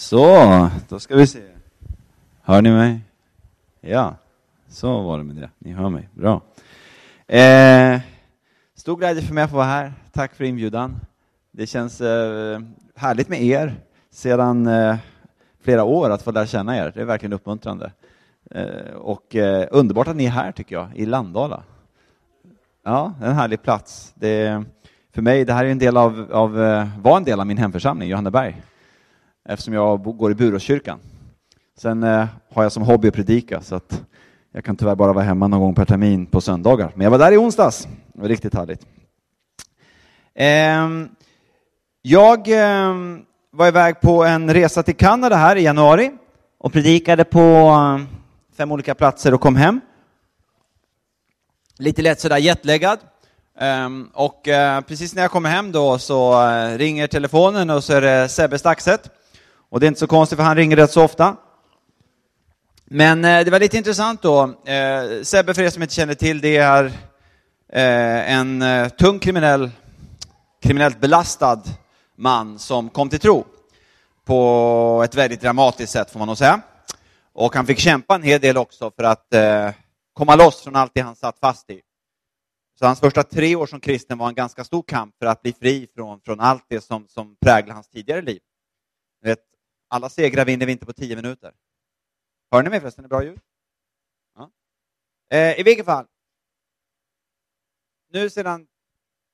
Så, då ska vi se. Hör ni mig? Ja, så var det med det. Ni hör mig. Bra. Eh, stor glädje för mig att få vara här. Tack för inbjudan. Det känns eh, härligt med er sedan eh, flera år att få lära känna er. Det är verkligen uppmuntrande. Eh, och eh, underbart att ni är här, tycker jag, i Landala. Ja, en härlig plats. Det, för mig, det här är en del av, av, eh, var en del av min hemförsamling, Johanneberg eftersom jag går i Buråskyrkan. Sen eh, har jag som hobby att predika, så att jag kan tyvärr bara vara hemma någon gång per termin på söndagar. Men jag var där i onsdags. Det var riktigt härligt. Ehm, jag ehm, var iväg på en resa till Kanada här i januari och predikade på eh, fem olika platser och kom hem. Lite lätt sådär jetlaggad. Ehm, och eh, precis när jag kommer hem då så ringer telefonen och så är det Sebbe Staxet. Och det är inte så konstigt för han ringer rätt så ofta. Men eh, det var lite intressant då. Eh, Sebbe, för er som inte känner till det, är eh, en eh, tung kriminell, kriminellt belastad man som kom till tro. På ett väldigt dramatiskt sätt får man nog säga. Och han fick kämpa en hel del också för att komma loss från allt det han satt fast i. Så hans första tre år som kristen var en ganska stor kamp för att bli fri från, från allt det som, som präglade hans tidigare liv. vet, alla segrar vinner vi inte på tio minuter. Hör ni mig förresten? Är bra ljud? Ja. Eh, I vilket fall. Nu sedan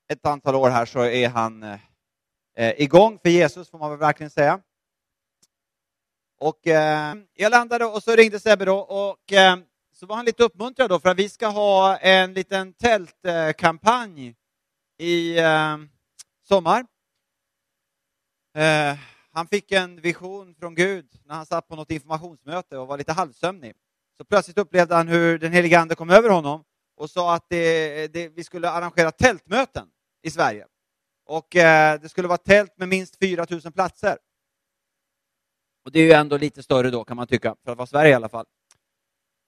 ett antal år här så är han eh, eh, igång för Jesus, får man väl verkligen säga. Och eh, jag landade och så ringde Sebbe då och eh, så var han lite uppmuntrad då för att vi ska ha en liten tältkampanj i eh, sommar. Eh, han fick en vision från Gud när han satt på något informationsmöte och var lite halvsömnig. Så plötsligt upplevde han hur den helige Ande kom över honom och sa att det, det, vi skulle arrangera tältmöten i Sverige. Och eh, det skulle vara tält med minst 4 000 platser. Och det är ju ändå lite större då kan man tycka, för att vara Sverige i alla fall.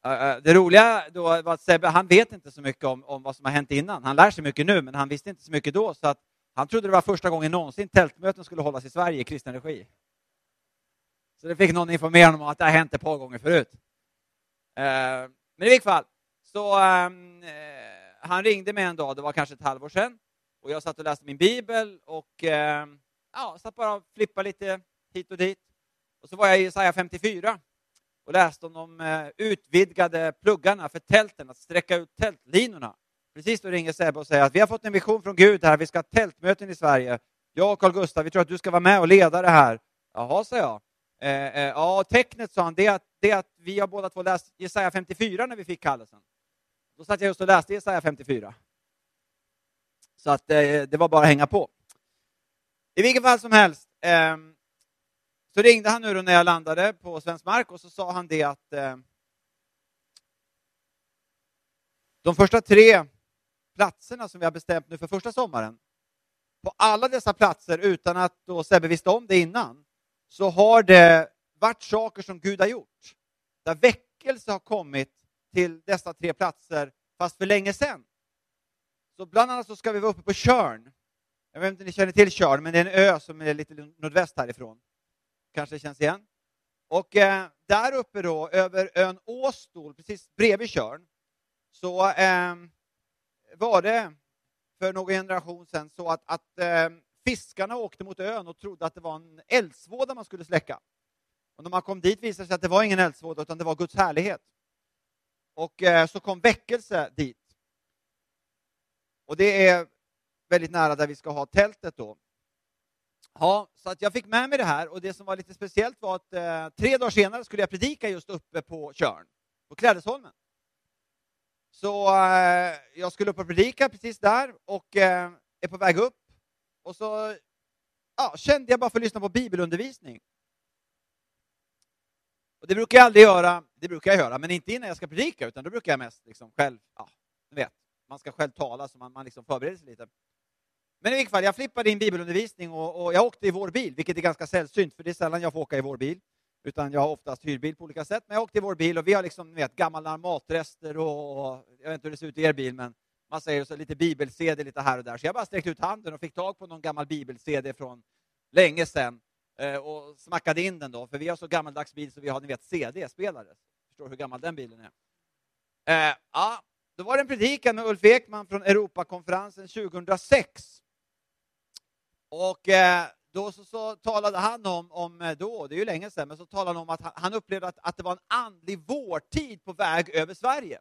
Eh, eh, det roliga då var att Sebbe, han vet inte så mycket om, om vad som har hänt innan. Han lär sig mycket nu, men han visste inte så mycket då. Så att han trodde det var första gången någonsin tältmöten skulle hållas i Sverige i kristen regi. Så det fick någon informera honom om att det har hänt ett par gånger förut. Eh, men i vilket fall, så ehm, eh, han ringde mig en dag, det var kanske ett halvår sedan, och jag satt och läste min bibel och ehm, ja, satt bara och flippade lite hit och dit. Och så var jag i Jesaja 54 och läste om de eh, utvidgade pluggarna för tälten, att sträcka ut tältlinorna. Precis då ringer Sebbe och säger att vi har fått en vision från Gud här, vi ska ha tältmöten i Sverige. Jag och Carl Gustaf, vi tror att du ska vara med och leda det här. Jaha, sa jag. Eh, eh, ja, tecknet, sa han, det är, att, det är att vi har båda två läst Jesaja 54 när vi fick kallelsen. Då satt jag just och läste Jesaja 54. Så att eh, det var bara att hänga på. I vilket fall som helst, ehm, så ringde han nu när jag landade på svensk mark och så sa han det att eh, de första tre platserna som vi har bestämt nu för första sommaren, på alla dessa platser, utan att då Sebbe visste om det innan, så har det varit saker som Gud har gjort. Där väckelse har kommit till dessa tre platser, fast för länge sedan. Så bland annat så ska vi vara uppe på Körn. Jag vet inte om ni känner till Körn, men det är en ö som är lite nordväst härifrån kanske känns igen. Och eh, där uppe då, över ön Åstol, precis bredvid Körn, så eh, var det för någon generation sedan så att, att eh, fiskarna åkte mot ön och trodde att det var en eldsvåda man skulle släcka. Och när man kom dit visade det sig att det var ingen eldsvåda, utan det var Guds härlighet. Och eh, så kom väckelse dit. Och det är väldigt nära där vi ska ha tältet då. Ja, så att jag fick med mig det här och det som var lite speciellt var att eh, tre dagar senare skulle jag predika just uppe på Körn, på Klädesholmen. Så eh, jag skulle upp och predika precis där och eh, är på väg upp och så ja, kände jag bara för att lyssna på bibelundervisning. Och det brukar jag aldrig göra, det brukar jag göra, men inte innan jag ska predika, utan då brukar jag mest liksom själv, ja, du vet, man ska själv tala så man, man liksom förbereder sig lite. Men i vilket fall, jag flippade in bibelundervisning och, och, jag åkte i vår bil, vilket är ganska sällsynt, för det är sällan jag får åka i vår bil. Utan jag har oftast hyrbil på olika sätt. Men jag åkte i vår bil och vi har liksom, vet, gamla matrester och, och, jag vet inte hur det ser ut i er bil, men man säger så lite bibelsedel lite här och där. Så jag bara sträckte ut handen och fick tag på någon gammal bibelsedel från länge sedan. eh, och smackade in den då, för vi har så gammaldags bil så vi har ni vet CD-spelare. Förstår hur gammal den bilen är. Eh, ja, då var det en predikan med Ulf Ekman från Europakonferensen 2006. Och eh, då så, så, talade han om, om, eh, då, det är ju länge sedan, men så talade han om att han, han upplevde att, att det var en andlig vårtid på väg över Sverige.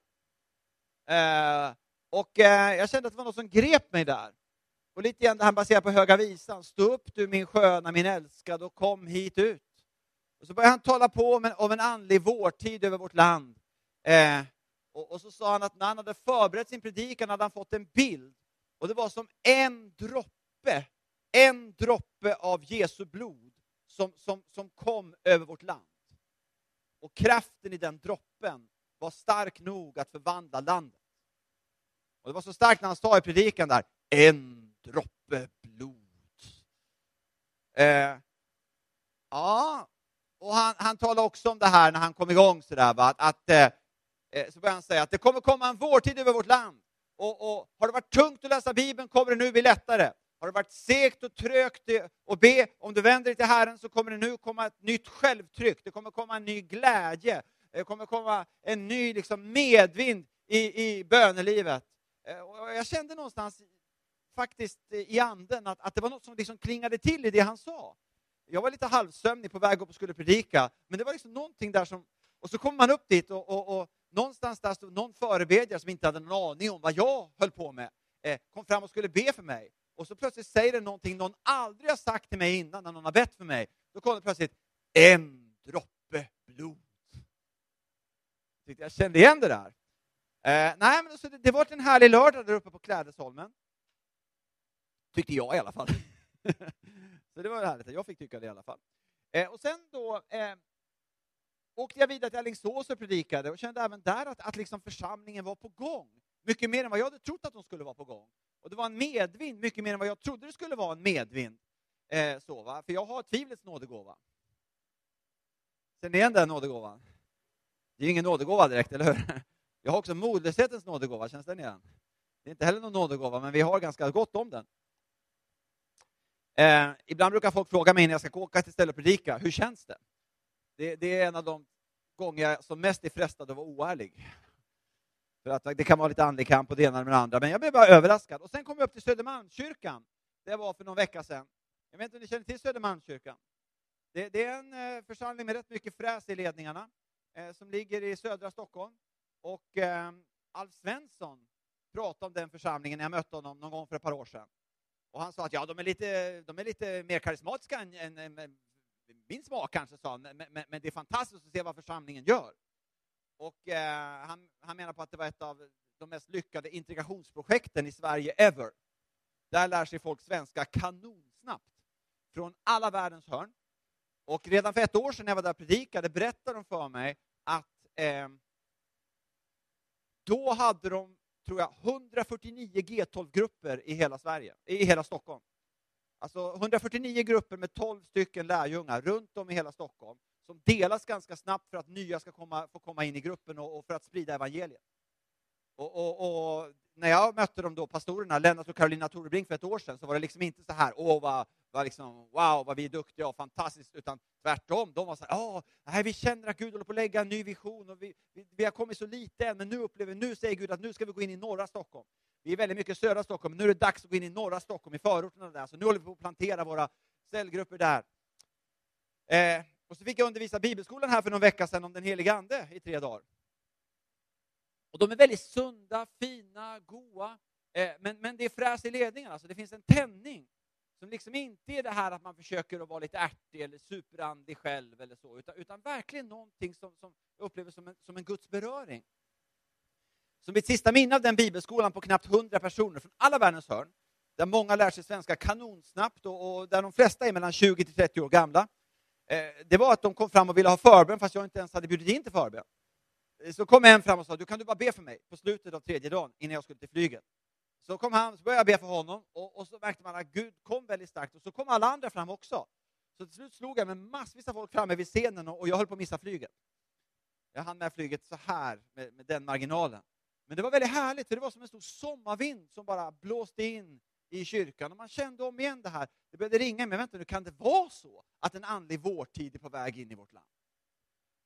Eh, och eh, jag kände att det var något som grep mig där. Och lite grann han baserar på Höga Visan, stå upp du min sköna, min älskade och kom hit ut. Och så började han tala på om en, om en andlig vårtid över vårt land. Eh, och, och, så sa han att när han hade förberett sin predikan hade han fått en bild. Och det var som en droppe, en droppe av Jesu blod som, som, som kom över vårt land. Och kraften i den droppen var stark nog att förvandla landet. Och det var så starkt när han sa i predikan där, en droppe blod. Eh, ja, och han, han talade också om det här när han kom igång sådär, va? att, att eh, eh, så började han säga att det kommer komma en vårtid över vårt land. Och, och, har det varit tungt att läsa Bibeln kommer det nu bli lättare. Har det varit segt och trögt att be, om du vänder dig till Herren så kommer det nu komma ett nytt självtryck, det kommer komma en ny glädje, det kommer komma en ny liksom, medvind i, i bönelivet. Eh, och jag kände någonstans faktiskt eh, i anden att, att det var något som liksom klingade till i det han sa. Jag var lite halvsömnig på väg upp och skulle predika, men det var liksom någonting där som... Och så kommer man upp dit och, och, och någonstans där stod någon förebedjare som inte hade någon aning om vad jag höll på med, eh, kom fram och skulle be för mig. Och så plötsligt säger den någonting någon aldrig har sagt till mig innan när någon har bett för mig. Då kommer det plötsligt en droppe blod. Jag kände igen det där. Eh, nej, men så det, det var en härlig lördag där uppe på Klädesholmen. Tyckte jag i alla fall. så det var härligt, jag fick tycka det i alla fall. Eh, och sen då eh, åkte jag vidare till Alingsås och predikade och kände även där att, att liksom församlingen var på gång. Mycket mer än vad jag hade trott att de skulle vara på gång. Och det var en medvind, mycket mer än vad jag trodde det skulle vara en medvind. Eh, så, va? För jag har tvivlets nådegåva. Känner ni igen den nådegåvan? Det är ju ingen nådegåva direkt, eller hur? Jag har också modlöshetens nådegåva, känns den igen? Det är inte heller någon nådegåva, men vi har ganska gott om den. Eh, ibland brukar folk fråga mig när jag ska åka till stället och predika, hur känns det? det? det? är en av de gånger jag som mest är frestad att vara oärlig. För att det kan vara lite andlig kamp och det ena med det andra, men jag blev bara överraskad. Och sen kom jag upp till Södermalmskyrkan. Det var för någon vecka sedan. Jag vet inte om ni känner till Södermalmskyrkan? Det, det är en eh, församling med rätt mycket fräs i ledningarna, eh, som ligger i södra Stockholm. Och eh, Alf Svensson pratade om den församlingen när jag mötte honom någon gång för ett par år sedan. Och han sa att ja, de är lite, de är lite mer karismatiska än, än, än min smak kanske, sa han, men, men, men, det är fantastiskt att se vad församlingen gör. Och eh, han, han menar på att det var ett av de mest lyckade integrationsprojekten i Sverige ever. Där lär sig folk svenska kanonsnabbt, från alla världens hörn. Och redan för ett år sedan när jag var där och predikade berättade de för mig att eh, då hade de, tror jag, 149 G12-grupper i hela Sverige, i hela Stockholm. Alltså 149 grupper med 12 stycken lärjungar runt om i hela Stockholm, som delas ganska snabbt för att nya ska komma, få komma in i gruppen och, och för att sprida evangeliet. Och, och, och, när jag mötte de då pastorerna, Lennart och Karolina Torebrink för ett år sedan, så var det liksom inte så här, åh vad, vad liksom, wow vad vi är duktiga och fantastiskt, utan tvärtom. De var så här, åh, nej, vi känner att Gud håller på att lägga en ny vision och vi, vi, vi har kommit så lite än, men nu upplever nu säger Gud att nu ska vi gå in i norra Stockholm. Vi är väldigt mycket södra Stockholm, men nu är det dags att gå in i norra Stockholm, i förorterna där, så nu håller vi på att plantera våra cellgrupper där. Eh, och så fick jag undervisa bibelskolan här för någon vecka sedan om den helige Ande i tre dagar. Och de är väldigt sunda, fina, goa, eh, men, men det är fräs i ledningen, alltså det finns en tändning som liksom inte är det här att man försöker att vara lite ärtig eller superandlig själv eller så, utan, utan verkligen någonting som, som jag upplever som en, som en Guds beröring. Som mitt sista minne av den bibelskolan på knappt 100 personer från alla världens hörn, där många lär sig svenska kanonsnabbt och, och där de flesta är mellan 20 till 30 år gamla. Eh, det var att de kom fram och ville ha förbön fast jag inte ens hade bjudit in till förbön. Eh, så kom en fram och sa, du kan du bara be för mig på slutet av tredje dagen innan jag skulle till flyget. Så kom han, så började jag be för honom och, och så märkte man att Gud kom väldigt starkt och så kom alla andra fram också. Så till slut slog jag med massvis av folk framme vid scenen och, och jag höll på att missa flyget. Jag hann med flyget så här, med, med den marginalen. Men det var väldigt härligt, för det var som en stor sommarvind som bara blåste in i kyrkan och man kände om igen det här. Det började ringa, men vänta nu, kan det vara så att en andlig vårtid är på väg in i vårt land?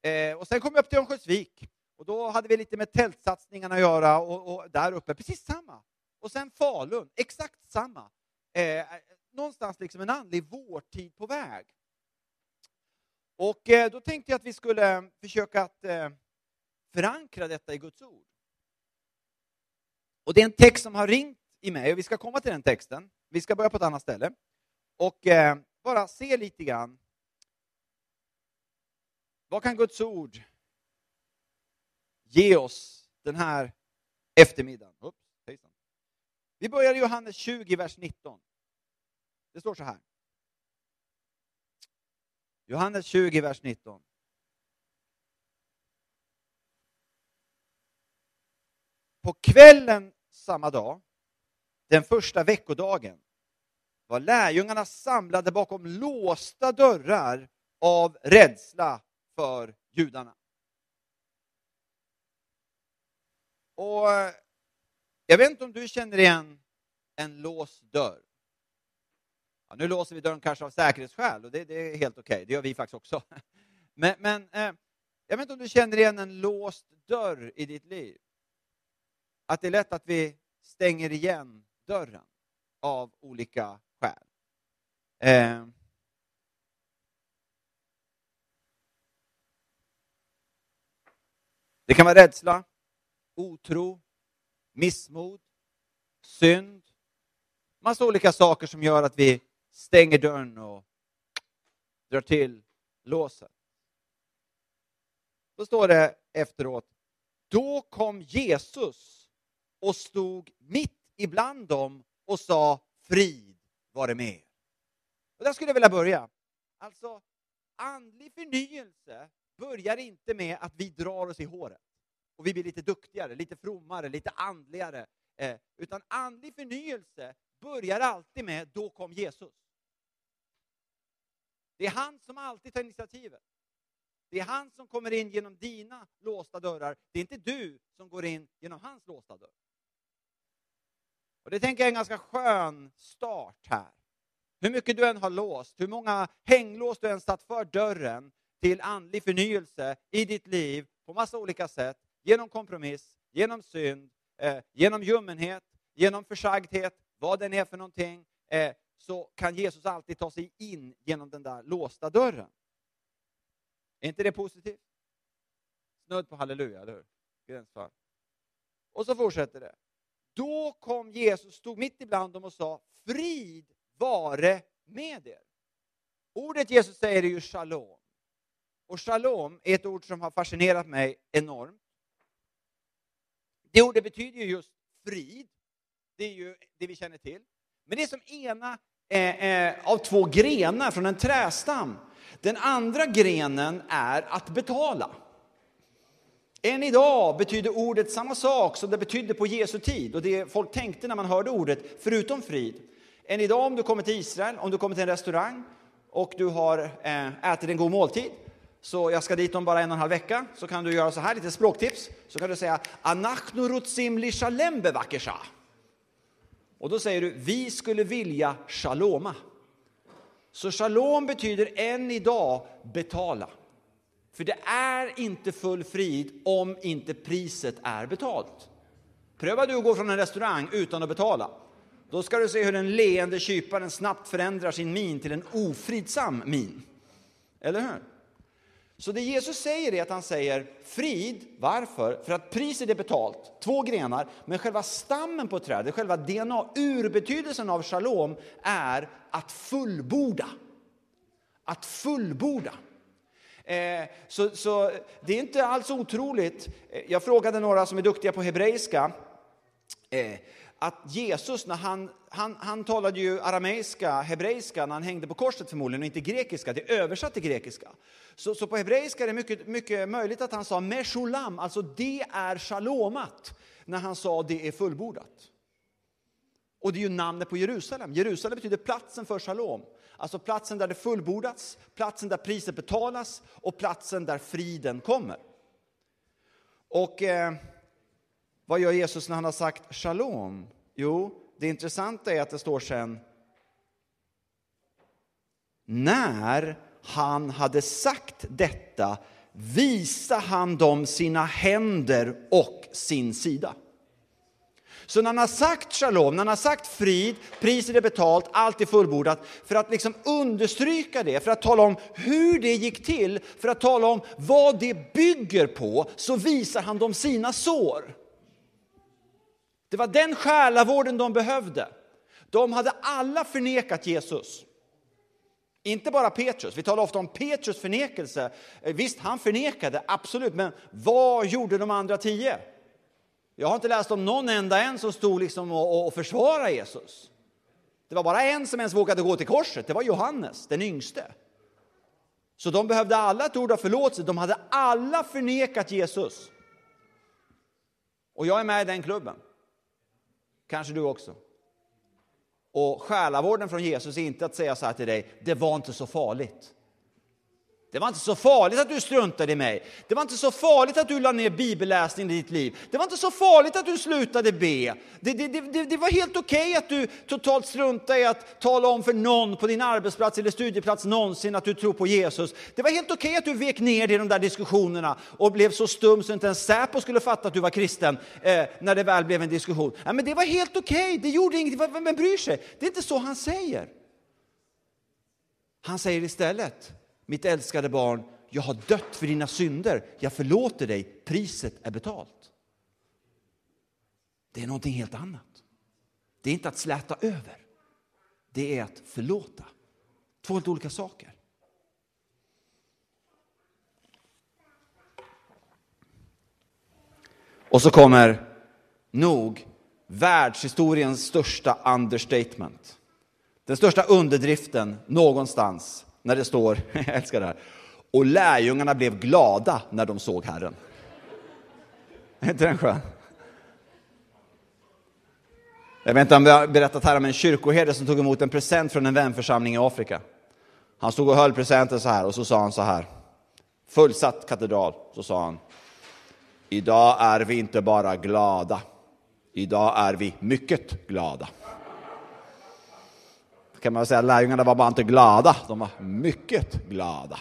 Eh, och sen kom jag upp till Örnsköldsvik och då hade vi lite med tältsatsningarna att göra och, och där uppe, precis samma. Och sen Falun, exakt samma. Eh, någonstans liksom en andlig vårtid på väg. Och eh, då tänkte jag att vi skulle eh, försöka att eh, förankra detta i Guds ord. Och det är en text som har ringt i mig, och vi ska komma till den texten. Vi ska börja på ett annat ställe. Och eh, bara se lite grann. Vad kan Guds ord ge oss den här eftermiddagen? Oops, vi börjar i Johannes 20, vers 19. Det står så här. Johannes 20, vers 19. På kvällen samma dag, den första veckodagen, var lärjungarna samlade bakom låsta dörrar av rädsla för judarna. Och jag vet inte om du känner igen en låst dörr. Ja, nu låser vi dörren kanske av säkerhetsskäl och det, det är helt okej, okay. det gör vi faktiskt också. Men, men eh, jag vet inte om du känner igen en låst dörr i ditt liv? Att det är lätt att vi stänger igen dörren av olika skäl. Eh, det kan vara rädsla, otro, missmod, synd, massa olika saker som gör att vi stänger dörren och drar till låset. Då står det efteråt, då kom Jesus och stod mitt ibland dem och sa frid vare med er. Och där skulle jag vilja börja. Alltså, andlig förnyelse börjar inte med att vi drar oss i håret och vi blir lite duktigare, lite frommare, lite andligare. Eh, utan andlig förnyelse börjar alltid med då kom Jesus. Det är han som alltid tar initiativet. Det är han som kommer in genom dina låsta dörrar. Det är inte du som går in genom hans låsta dörr. Och Det tänker jag är en ganska skön start här. Hur mycket du än har låst, hur många hänglås du än satt för dörren till andlig förnyelse i ditt liv på massa olika sätt, genom kompromiss, genom synd, eh, genom ljummenhet, genom försagdhet, vad den är för någonting, eh, så kan Jesus alltid ta sig in genom den där låsta dörren. Är inte det positivt? Snudd på halleluja, eller hur? Gränsfall. Och så fortsätter det. Då kom Jesus, stod mitt ibland dem och sa, frid vare med er. Ordet Jesus säger är ju shalom. Och shalom är ett ord som har fascinerat mig enormt. Det ordet betyder ju just frid. Det är ju det vi känner till. Men det är som ena eh, eh, av två grenar från en trästam. Den andra grenen är att betala. Än idag betyder ordet samma sak som det betydde på Jesu tid och det folk tänkte när man hörde ordet, förutom frid. Än idag om du kommer till Israel, om du kommer till en restaurang och du har eh, ätit en god måltid, så jag ska dit om bara en och en halv vecka, så kan du göra så här, lite språktips. Så kan du säga Anachnu rutsim li shalem bevakesha. Och då säger du, vi skulle vilja shaloma. Så shalom betyder än idag betala. För det är inte full frid om inte priset är betalt. Pröva du att gå från en restaurang utan att betala. Då ska du se hur den leende kyparen snabbt förändrar sin min till en ofridsam min. Eller hur? Så det Jesus säger är att han säger frid. Varför? För att priset är betalt. Två grenar. Men själva stammen på trädet, själva DNA, urbetydelsen av shalom är att fullborda. Att fullborda. Eh, så, så, det är inte alls otroligt. Eh, jag frågade några som är duktiga på hebreiska eh, att Jesus, när han, han, han talade ju arameiska, hebreiska när han hängde på korset förmodligen, och inte grekiska. Det är översatt till grekiska. Så, så på hebreiska är det mycket, mycket möjligt att han sa meshulam, alltså det är shalomat, när han sa det är fullbordat. Och det är ju namnet på Jerusalem. Jerusalem betyder platsen för shalom. Alltså platsen där det fullbordats, platsen där priset betalas och platsen där friden kommer. Och eh, vad gör Jesus när han har sagt shalom? Jo, det intressanta är att det står sen när han hade sagt detta visade han dem sina händer och sin sida. Så när han har sagt shalom, när han har sagt frid, priset är betalt, allt är fullbordat, för att liksom understryka det, för att tala om hur det gick till, för att tala om vad det bygger på, så visar han dem sina sår. Det var den själavården de behövde. De hade alla förnekat Jesus. Inte bara Petrus, vi talar ofta om Petrus förnekelse. Visst, han förnekade, absolut, men vad gjorde de andra tio? Jag har inte läst om någon enda en som stod liksom och, och försvarade Jesus. Det var bara en som ens vågade gå till korset, det var Johannes, den yngste. Så de behövde alla ett ord av förlåtelse, de hade alla förnekat Jesus. Och jag är med i den klubben. Kanske du också. Och själavården från Jesus är inte att säga så här till dig, det var inte så farligt. Det var inte så farligt att du struntade i mig. Det var inte så farligt att du la ner bibelläsningen i ditt liv. Det var inte så farligt att du slutade be. Det, det, det, det var helt okej okay att du totalt struntade i att tala om för någon på din arbetsplats eller studieplats någonsin att du tror på Jesus. Det var helt okej okay att du vek ner dig i de där diskussionerna och blev så stum så inte ens Säpo skulle fatta att du var kristen eh, när det väl blev en diskussion. Ja, men det var helt okej, okay. det gjorde inget, vem bryr sig? Det är inte så han säger. Han säger istället, mitt älskade barn, jag har dött för dina synder, jag förlåter dig, priset är betalt. Det är någonting helt annat. Det är inte att släta över, det är att förlåta. Två helt olika saker. Och så kommer nog världshistoriens största understatement. Den största underdriften någonstans när det står, jag älskar det här, och lärjungarna blev glada när de såg Herren. Är inte den skön? Jag vet inte om vi har berättat här om en kyrkoherde som tog emot en present från en vänförsamling i Afrika. Han stod och höll presenten så här och så sa han så här, fullsatt katedral, så sa han, idag är vi inte bara glada, idag är vi mycket glada kan man säga lärjungarna var bara inte glada, de var mycket glada.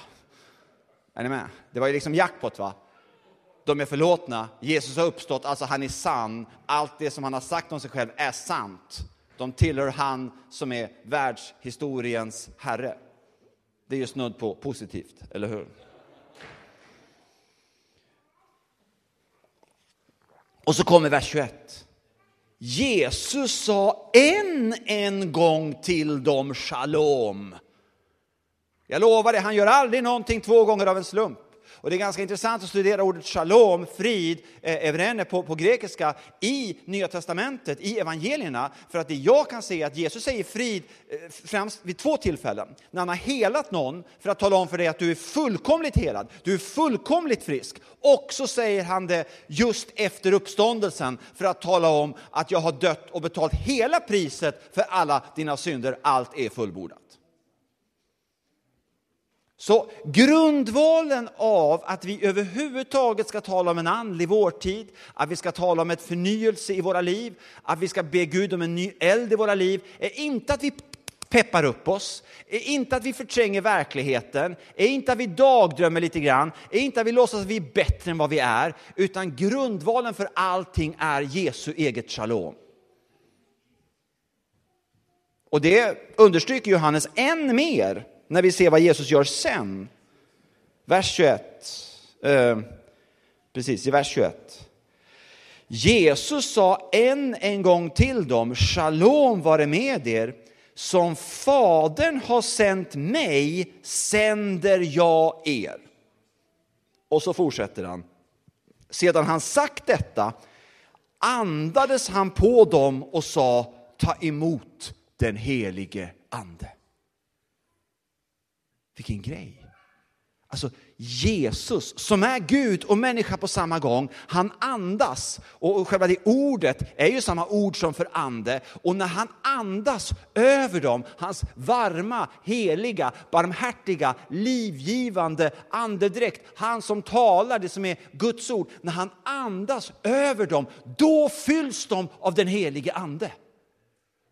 Är ni med? Det var ju liksom jackpot va? De är förlåtna, Jesus har uppstått, alltså han är sann. Allt det som han har sagt om sig själv är sant. De tillhör han som är världshistoriens herre. Det är ju snudd på positivt, eller hur? Och så kommer vers 21. Jesus sa än en gång till dem shalom. Jag lovar det, han gör aldrig någonting två gånger av en slump. Och det är ganska intressant att studera ordet shalom, frid, eh, evrene på, på grekiska i Nya Testamentet, i evangelierna. För att det jag kan se är att Jesus säger frid eh, främst vid två tillfällen. När han har helat någon för att tala om för dig att du är fullkomligt helad, du är fullkomligt frisk. Och så säger han det just efter uppståndelsen för att tala om att jag har dött och betalt hela priset för alla dina synder, allt är fullbordat. Så grundvalen av att vi överhuvudtaget ska tala om en andlig vårtid, att vi ska tala om ett förnyelse i våra liv, att vi ska be Gud om en ny eld i våra liv, är inte att vi peppar upp oss, är inte att vi förtränger verkligheten, är inte att vi dagdrömmer lite grann, är inte att vi låtsas att vi är bättre än vad vi är, utan grundvalen för allting är Jesu eget shalom. Och det understryker Johannes än mer när vi ser vad Jesus gör sen. Vers 21. Eh, precis, i vers 21. Jesus sa än en gång till dem, shalom vare med er. Som Fadern har sänt mig sänder jag er. Och så fortsätter han. Sedan han sagt detta andades han på dem och sa, ta emot den helige Ande. Vilken grej! Alltså Jesus, som är Gud och människa på samma gång, han andas. Och själva det ordet är ju samma ord som för ande. Och när han andas över dem, hans varma, heliga, barmhärtiga, livgivande andedräkt, han som talar det som är Guds ord, när han andas över dem, då fylls de av den helige ande.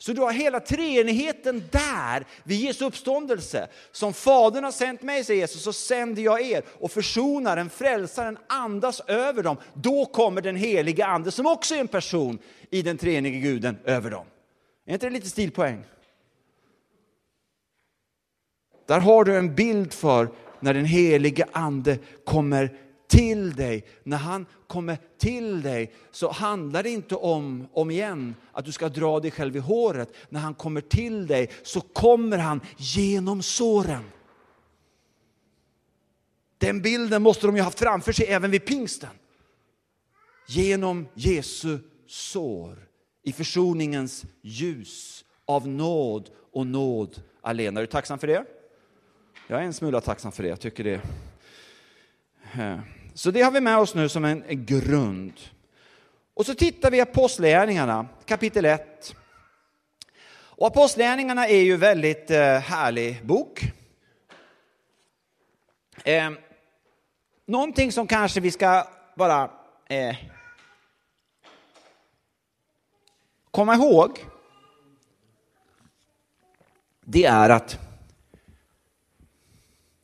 Så du har hela treenigheten där vid Jesu uppståndelse. Som Fadern har sänt mig, säger Jesus, så sänder jag er. Och försonaren, frälsaren, andas över dem. Då kommer den heliga ande, som också är en person i den treenige guden, över dem. Är inte det lite stilpoäng? Där har du en bild för när den helige ande kommer till dig. När han kommer till dig så handlar det inte om, om igen, att du ska dra dig själv i håret. När han kommer till dig så kommer han genom såren. Den bilden måste de ju haft framför sig även vid pingsten. Genom Jesu sår i försoningens ljus av nåd och nåd allena. Är du tacksam för det? Jag är en smula tacksam för det. Jag tycker det. Eh, så det har vi med oss nu som en grund. Och så tittar vi Apostlagärningarna kapitel 1. Och Apostlagärningarna är ju en väldigt eh, härlig bok. Eh, någonting som kanske vi ska bara eh, komma ihåg. Det är att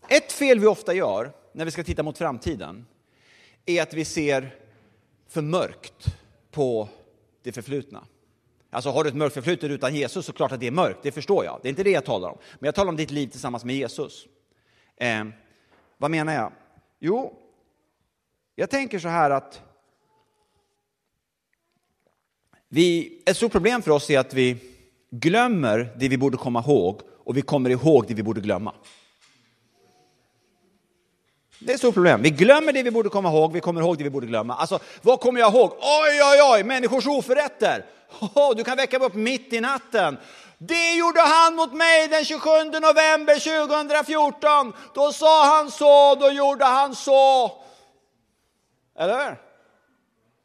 ett fel vi ofta gör när vi ska titta mot framtiden är att vi ser för mörkt på det förflutna. Alltså har du ett mörkt förflutet utan Jesus så klart att det är mörkt, det förstår jag. Det är inte det jag talar om. Men jag talar om ditt liv tillsammans med Jesus. Eh, vad menar jag? Jo, jag tänker så här att vi, ett stort problem för oss är att vi glömmer det vi borde komma ihåg och vi kommer ihåg det vi borde glömma. Det är ett stort problem. Vi glömmer det vi borde komma ihåg, vi kommer ihåg det vi borde glömma. Alltså, vad kommer jag ihåg? Oj, oj, oj, människors oförrätter. Oh, du kan väcka mig upp mitt i natten. Det gjorde han mot mig den 27 november 2014. Då sa han så, då gjorde han så. Eller hur?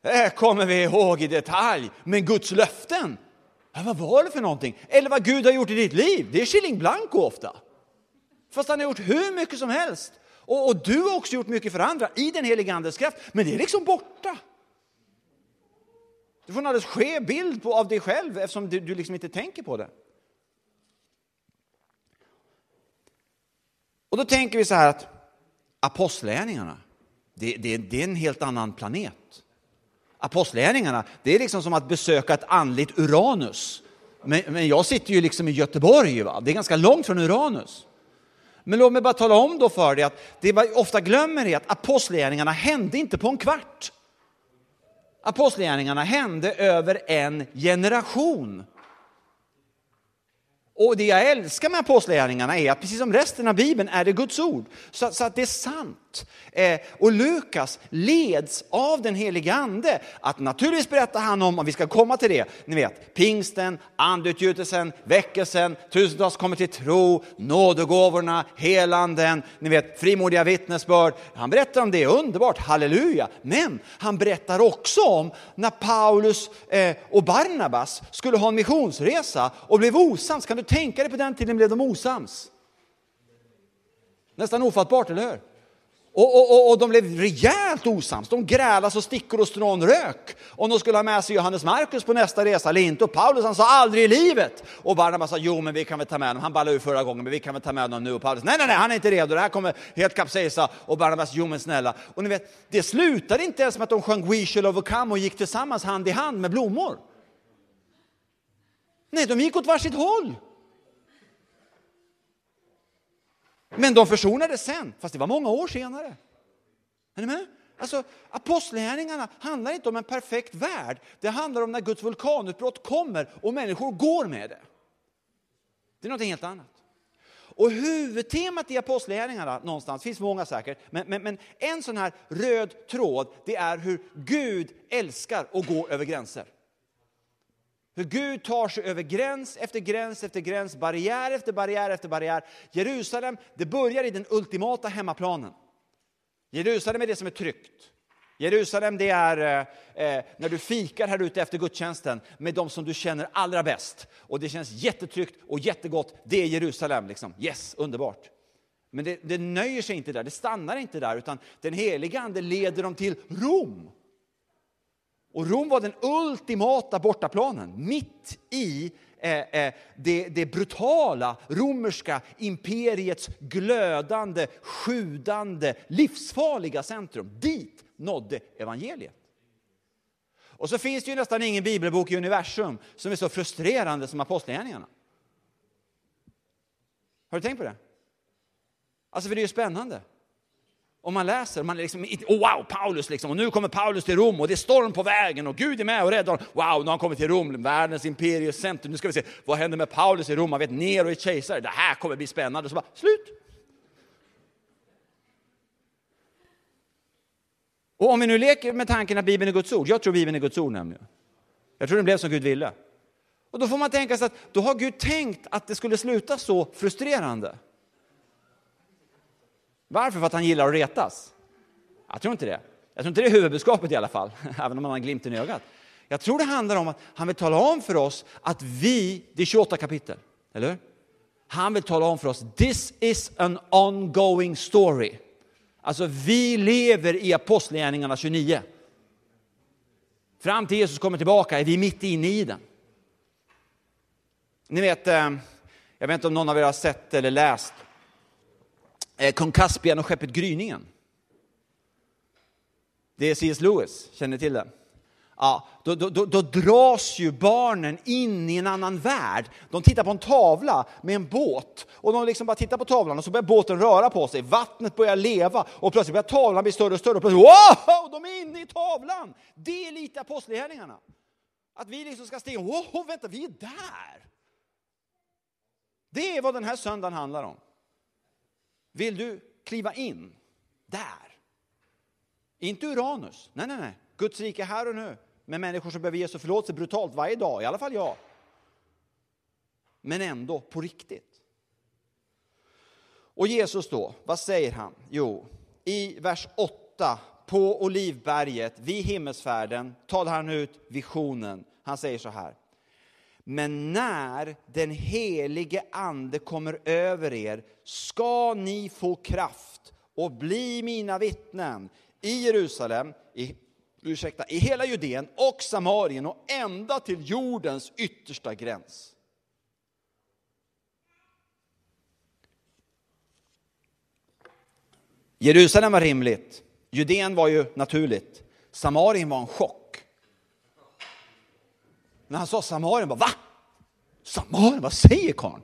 Det kommer vi ihåg i detalj. Men Guds löften, ja, vad var det för någonting? Eller vad Gud har gjort i ditt liv, det är shilling blanco ofta. Fast han har gjort hur mycket som helst. Och, och, du har också gjort mycket för andra i den heliga Andes kraft, men det är liksom borta. Du får en alldeles skev bild på, av dig själv eftersom du, du liksom inte tänker på det. Och då tänker vi så här att apostlärningarna, det, det, det är en helt annan planet. Apostlärningarna, det är liksom som att besöka ett andligt Uranus. Men, men jag sitter ju liksom i Göteborg, va? det är ganska långt från Uranus. Men låt mig bara tala om då för dig att det man ofta glömmer är att apostlagärningarna hände inte på en kvart. Apostlagärningarna hände över en generation. Och det jag älskar med apostlagärningarna är att precis som resten av Bibeln är det Guds ord. Så, så att det är sant. Eh, och Lukas leds av den helige Ande. Att naturligtvis berättar han om, om vi ska komma till det, ni vet, pingsten, andeutgjutelsen, väckelsen, tusentals kommer till tro, nådegåvorna, helanden, ni vet, frimodiga vittnesbörd. Han berättar om det, underbart, halleluja. Men han berättar också om när Paulus eh, och Barnabas skulle ha en missionsresa och blev osams. Kan du tänka dig på den tiden blev de osams? Nästan ofattbart, eller hur? Och, och, och, och, de blev rejält osams. De grälade så stickor och strån rök. Om de skulle ha med sig Johannes Markus på nästa resa eller inte. Och Paulus han sa aldrig i livet. Och Barnabas sa jo men vi kan väl ta med honom. Han ballade ur förra gången men vi kan väl ta med honom nu. Och Paulus nej nej nej han är inte redo. Det här kommer helt kapsejsa. Och Barnabas jo men snälla. Och ni vet det slutade inte ens med att de sjöng We shall overcome och gick tillsammans hand i hand med blommor. Nej de gick åt varsitt håll. Men de försonades sen, fast det var många år senare. Är ni med? Alltså, Apostlagärningarna handlar inte om en perfekt värld. Det handlar om när Guds vulkanutbrott kommer och människor går med det. Det är något helt annat. Och huvudtemat i Apostlagärningarna någonstans, finns många säkert, men, men, men, en sån här röd tråd, det är hur Gud älskar att gå över gränser. Hur Gud tar sig över gräns efter gräns efter gräns, barriär efter barriär efter barriär. Jerusalem, det börjar i den ultimata hemmaplanen. Jerusalem är det som är tryggt. Jerusalem det är eh, eh, när du fikar här ute efter gudstjänsten med de som du känner allra bäst. Och det känns jättetryggt och jättegott. Det är Jerusalem. Liksom. Yes, underbart. Men det, det nöjer sig inte där, det stannar inte där, utan den heliga Ande leder dem till Rom. Och Rom var den ultimata bortaplanen, mitt i eh, eh, det, det brutala romerska imperiets glödande, sjudande, livsfarliga centrum. Dit nådde evangeliet. Och så finns det ju nästan ingen bibelbok i universum som är så frustrerande som Apostlagärningarna. Har du tänkt på det? Alltså för det är ju spännande. Om man läser, man är liksom, oh wow, Paulus liksom, och nu kommer Paulus till Rom och det är storm på vägen och Gud är med och räddar honom. Wow, nu har han kommit till Rom, världens imperiecentrum. Nu ska vi se, vad händer med Paulus i Rom? Han vet, Nero är kejsare, det här kommer bli spännande. Så bara, slut! Och om vi nu leker med tanken att Bibeln är Guds ord, jag tror Bibeln är Guds ord nämligen. Jag tror den blev som Gud ville. Och då får man tänka sig att då har Gud tänkt att det skulle sluta så frustrerande. Varför? För att han gillar att retas? Jag tror inte det. Jag tror inte det är huvudbudskapet i alla fall, även om man har glimten i ögat. Jag tror det handlar om att han vill tala om för oss att vi, det är 28 kapitel, eller hur? Han vill tala om för oss, this is an ongoing story. Alltså vi lever i Apostlagärningarna 29. Fram till Jesus kommer tillbaka är vi mitt inne i den. Ni vet, eh, jag vet inte om någon av er har sett eller läst Eh, kung Caspian och skeppet Gryningen. Det är C.S. Lewis, känner ni till det? Ja, då, då, då, då, dras ju barnen in i en annan värld. De tittar på en tavla med en båt och de liksom bara tittar på tavlan och så börjar båten röra på sig. Vattnet börjar leva och plötsligt börjar tavlan bli större och större och plötsligt wow, de är inne i tavlan! Det är lite apostlagärningarna. Att vi liksom ska stiga, wow, vänta, vi är där! Det är vad den här söndagen handlar om. Vill du kliva in där? Inte Uranus, nej, nej, nej. Guds rike här och nu med människor som behöver Jesu förlåtelse brutalt varje dag, i alla fall jag. Men ändå på riktigt. Och Jesus då, vad säger han? Jo, i vers 8 på Olivberget vid himmelsfärden talar han ut visionen. Han säger så här. Men när den helige ande kommer över er ska ni få kraft och bli mina vittnen i Jerusalem, i, ursäkta, i hela Judeen och Samarien och ända till jordens yttersta gräns. Jerusalem var rimligt, Judeen var ju naturligt, Samarien var en chock. När han sa Samarien, bara va? Samarien, vad säger karln?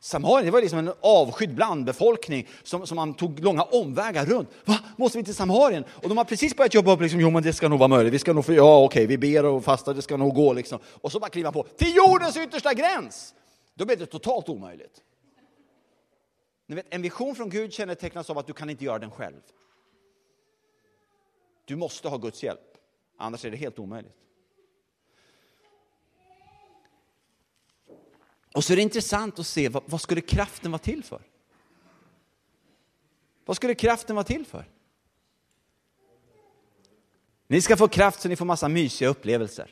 Samarien, det var liksom en avskydd blandbefolkning som, som man tog långa omvägar runt. Va? Måste vi till Samarien? Och de har precis börjat jobba upp, liksom, jo men det ska nog vara möjligt, vi ska nog få, ja okej, vi ber och fastar, det ska nog gå liksom. Och så bara kliva på, till jordens yttersta gräns! Då blev det totalt omöjligt. Ni vet, en vision från Gud kännetecknas av att du kan inte göra den själv. Du måste ha Guds hjälp, annars är det helt omöjligt. Och så är det intressant att se vad, vad skulle kraften vara till för? Vad skulle kraften vara till för? Ni ska få kraft så ni får massa mysiga upplevelser.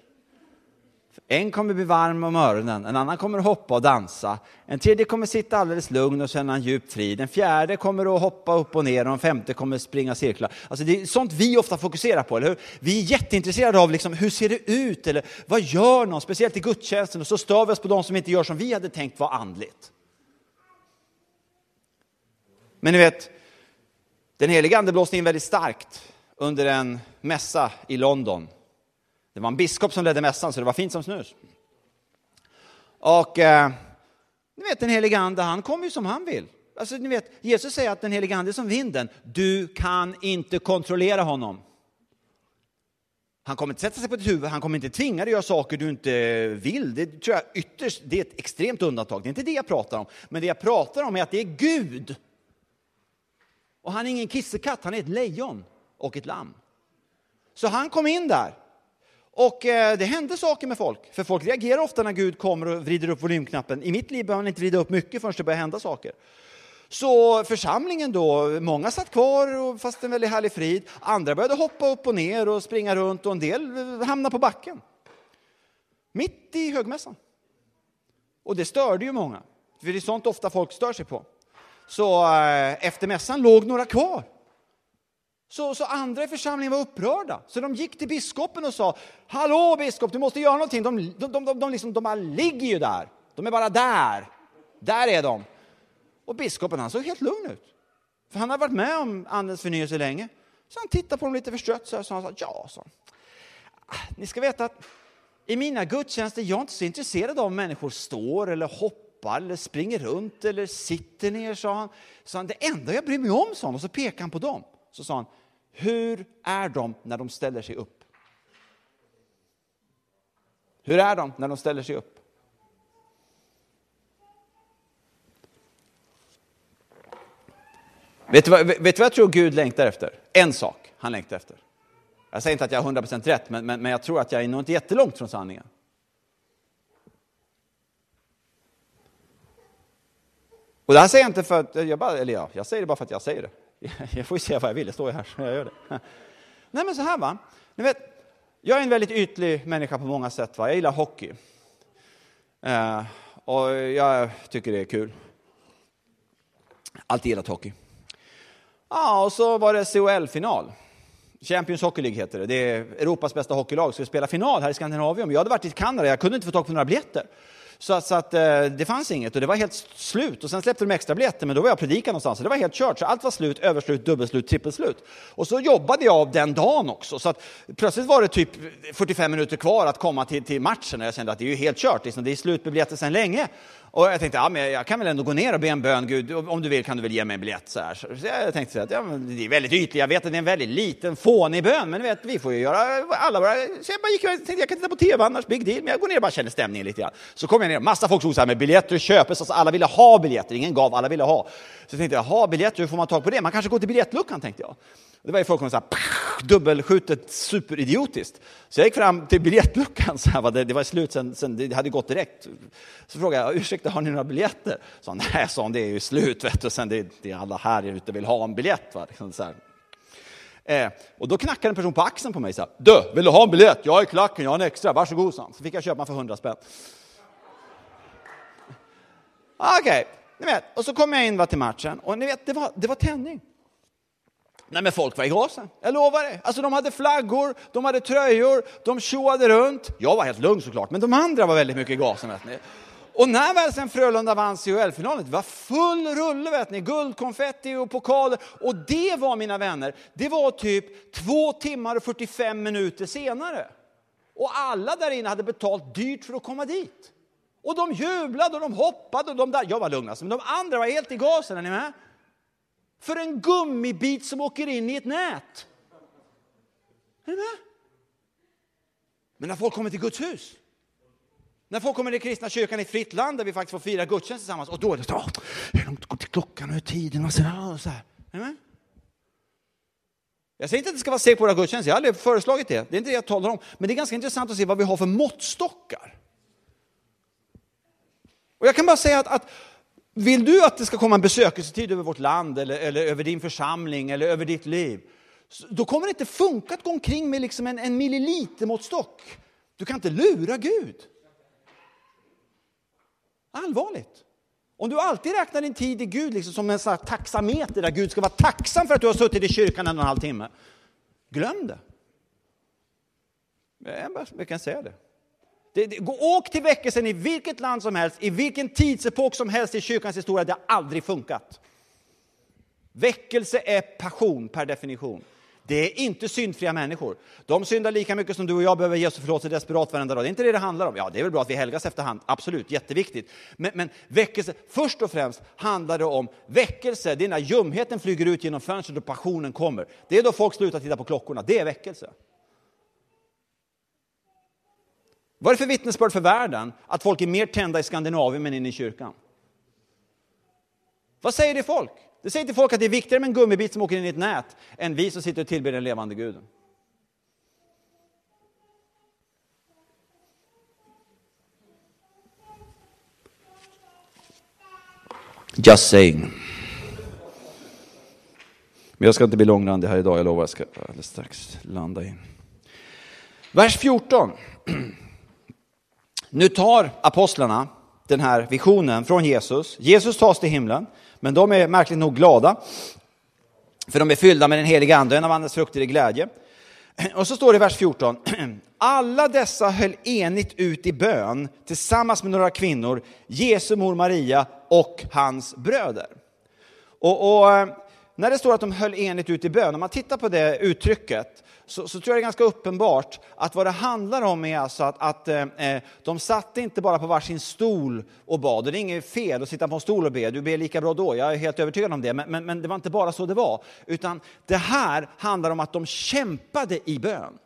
En kommer bli varm om öronen, en annan kommer hoppa och dansa, en tredje kommer sitta alldeles lugn och känna en djup frid, en fjärde kommer att hoppa upp och ner och en femte kommer springa cirklar. Alltså det är sånt vi ofta fokuserar på, eller hur? Vi är jätteintresserade av liksom, hur ser det ut, eller vad gör någon, speciellt i gudstjänsten, och så stör vi oss på de som inte gör som vi hade tänkt var andligt. Men ni vet, den heliga ande blåste in väldigt starkt under en mässa i London det var en biskop som ledde mässan, så det var fint som snus. Och eh, ni vet, den helige Ande, han kommer ju som han vill. Alltså, ni vet, Jesus säger att den helige Ande är som vinden. Du kan inte kontrollera honom. Han kommer inte sätta sig på ditt huvud, han kommer inte tvinga dig att göra saker du inte vill. Det tror jag ytterst, det är ett extremt undantag. Det är inte det jag pratar om. Men det jag pratar om är att det är Gud. Och han är ingen kissekatt, han är ett lejon och ett lamm. Så han kom in där och eh, det hände saker med folk, för folk reagerar ofta när Gud kommer och vrider upp volymknappen. I mitt liv behöver man inte vrida upp mycket förrän det börjar hända saker. Så församlingen då, många satt kvar fast en väldigt härlig frid. Andra började hoppa upp och ner och springa runt och en del hamnade på backen. Mitt i högmässan. Och det störde ju många, för det är sånt ofta folk stör sig på. Så eh, efter mässan låg några kvar. Så, så andra i församlingen var upprörda, så de gick till biskopen och sa Hallå biskop, du måste göra någonting. De, de, de, de, liksom, de bara ligger ju där. De är bara där. Där är de. Och biskopen han såg helt lugn ut. För han har varit med om andens förnyelse länge. Så han tittade på dem lite förstrött så, så han sa, ja, så. Ah, ni ska veta att i mina gudstjänster, jag är inte så intresserad av om människor står eller hoppar eller springer runt eller sitter ner, sa han. Så han, det enda jag bryr mig om, sa han, och så pekade han på dem. Så sa han, hur är de när de ställer sig upp? Hur är de när de ställer sig upp? Vet du, vad, vet du vad jag tror Gud längtar efter? En sak han längtar efter. Jag säger inte att jag har 100% rätt, men, men, men jag tror att jag är nog inte jättelångt från sanningen. Och det här säger jag inte för att jag bara, eller ja, jag säger det bara för att jag säger det. Jag får ju säga vad jag vill, det står ju här så jag gör det. Nej men så här va, ni vet, jag är en väldigt ytlig människa på många sätt. Va? Jag gillar hockey. Eh, och jag tycker det är kul. Alltid gillat hockey. Ja, och så var det CHL-final. Champions Hockey League heter det. Det är Europas bästa hockeylag. Skulle spela final här i Skandinavien. Jag hade varit i Kanada, jag kunde inte få tag på några biljetter. Så, så att, eh, det fanns inget och det var helt slut. Och sen släppte de extra biljetter, men då var jag predika någonstans. Så det var helt kört. Så allt var slut, överslut, dubbelslut, trippelslut. Och så jobbade jag den dagen också. Så att plötsligt var det typ 45 minuter kvar att komma till, till matchen. Och jag kände att det är ju helt kört. Liksom. Det är slut med biljetter sedan länge. Och jag tänkte, ja, men jag kan väl ändå gå ner och be en bön, Gud, om du vill kan du väl ge mig en biljett. Så, här. så jag tänkte att ja, det är väldigt ytligt, jag vet att det är en väldigt liten, fånig bön, men vet, vi får ju göra alla våra... Så jag bara gick jag tänkte, jag kan titta på tv annars, big deal, men jag går ner och bara känner stämningen lite grann. Så kom jag ner, massa folk stod så här med biljetter köpes, alltså alla ville ha biljetter, ingen gav, alla ville ha. Så jag tänkte, jaha, biljetter, hur får man tag på det? Man kanske går till biljettluckan, tänkte jag. Det var ju folk som sa dubbelskjutet superidiotiskt. Så jag gick fram till biljettluckan, så här, det, det var slut sen, sen, det hade gått direkt. Så frågade jag, ursäkta, har ni några biljetter? Så han, nej, sa han, det är ju slut, vet du. Sen det, det är alla här ute vill ha en biljett. Va? Liksom så eh, och då knackade en person på axeln på mig, så här, du, vill du ha en biljett? Jag är klacken, jag har en extra, varsågod, så, så fick jag köpa för hundra spänn. Ah, okej, okay. ni vet, och så kom jag in va, till matchen och ni vet, det var, det var tändning. Nej men folk var i gasen, jag lovar det. Alltså de hade flaggor, de hade tröjor, de tjoade runt. Jag var helt lugn såklart, men de andra var väldigt mycket i gasen. Vet ni. Och när väl sen Frölunda vann CHL-finalen, det var full rulle, vet ni, guldkonfetti och pokaler. Och det var, mina vänner, det var typ två timmar och 45 minuter senare. Och alla där inne hade betalt dyrt för att komma dit. Och de jublade och de hoppade och de där, jag var lugn alltså, men de andra var helt i gasen, är ni med? För en gummibit som åker in i ett nät. Är ni med? Men när folk kommer till Guds hus, när folk kommer till kristna kyrkan i ett fritt land där vi faktiskt får fira gudstjänst tillsammans och då är det så, hur långt går till klockan och hur tiden och så, och så här. Är ni med? Jag säger inte att det ska vara seg på våra gudstjänster, jag har aldrig föreslagit det. Det är inte det jag talar om. Men det är ganska intressant att se vad vi har för måttstockar. Och jag kan bara säga att, att vill du att det ska komma en besökelsetid över vårt land eller, eller över din församling eller över ditt liv, då kommer det inte funka att gå omkring med liksom en, en millilitermåttstock. Du kan inte lura Gud. Allvarligt. Om du alltid räknar din tid i Gud liksom som en sån taxameter där Gud ska vara tacksam för att du har suttit i kyrkan en och en halv timme. Glöm det. Jag kan säga det. Det, det, gå, åk till väckelsen i vilket land som helst, i vilken tidsepok som helst i kyrkans historia. Det har aldrig funkat. Väckelse är passion per definition. Det är inte syndfria människor. De syndar lika mycket som du och jag behöver Jesu förlåtelse desperat varenda dag. Det är inte det det handlar om. Ja, det är väl bra att vi helgas efterhand, absolut, jätteviktigt. Men, men väckelse, först och främst handlar det om väckelse. Det är när ljumheten flyger ut genom fönstret och passionen kommer. Det är då folk slutar titta på klockorna. Det är väckelse. Vad är det för vittnesbörd för världen att folk är mer tända i Skandinavien än inne i kyrkan? Vad säger det folk? Det säger till folk att det är viktigare med en gummibit som åker in i ett nät än vi som sitter och tillber den levande guden. Just saying. Men jag ska inte bli långrandig här idag, jag lovar. Jag ska alldeles strax landa in. Vers 14. Nu tar apostlarna den här visionen från Jesus. Jesus tas till himlen, men de är märkligt nog glada. För de är fyllda med den heliga ande, en av andens frukter i glädje. Och så står det i vers 14. Alla dessa höll enigt ut i bön tillsammans med några kvinnor, Jesu mor Maria och hans bröder. Och, och eh, när det står att de höll enigt ut i bön, om man tittar på det uttrycket, så, så, tror jag det är ganska uppenbart att vad det handlar om är alltså att, att eh, eh de satt inte bara på varsin stol och bad. Och det är inget fel att sitta på en stol och be, du ber lika bra då, jag är helt övertygad om det. Men, men, men det var inte bara så det var, utan det här handlar om att de kämpade i bön.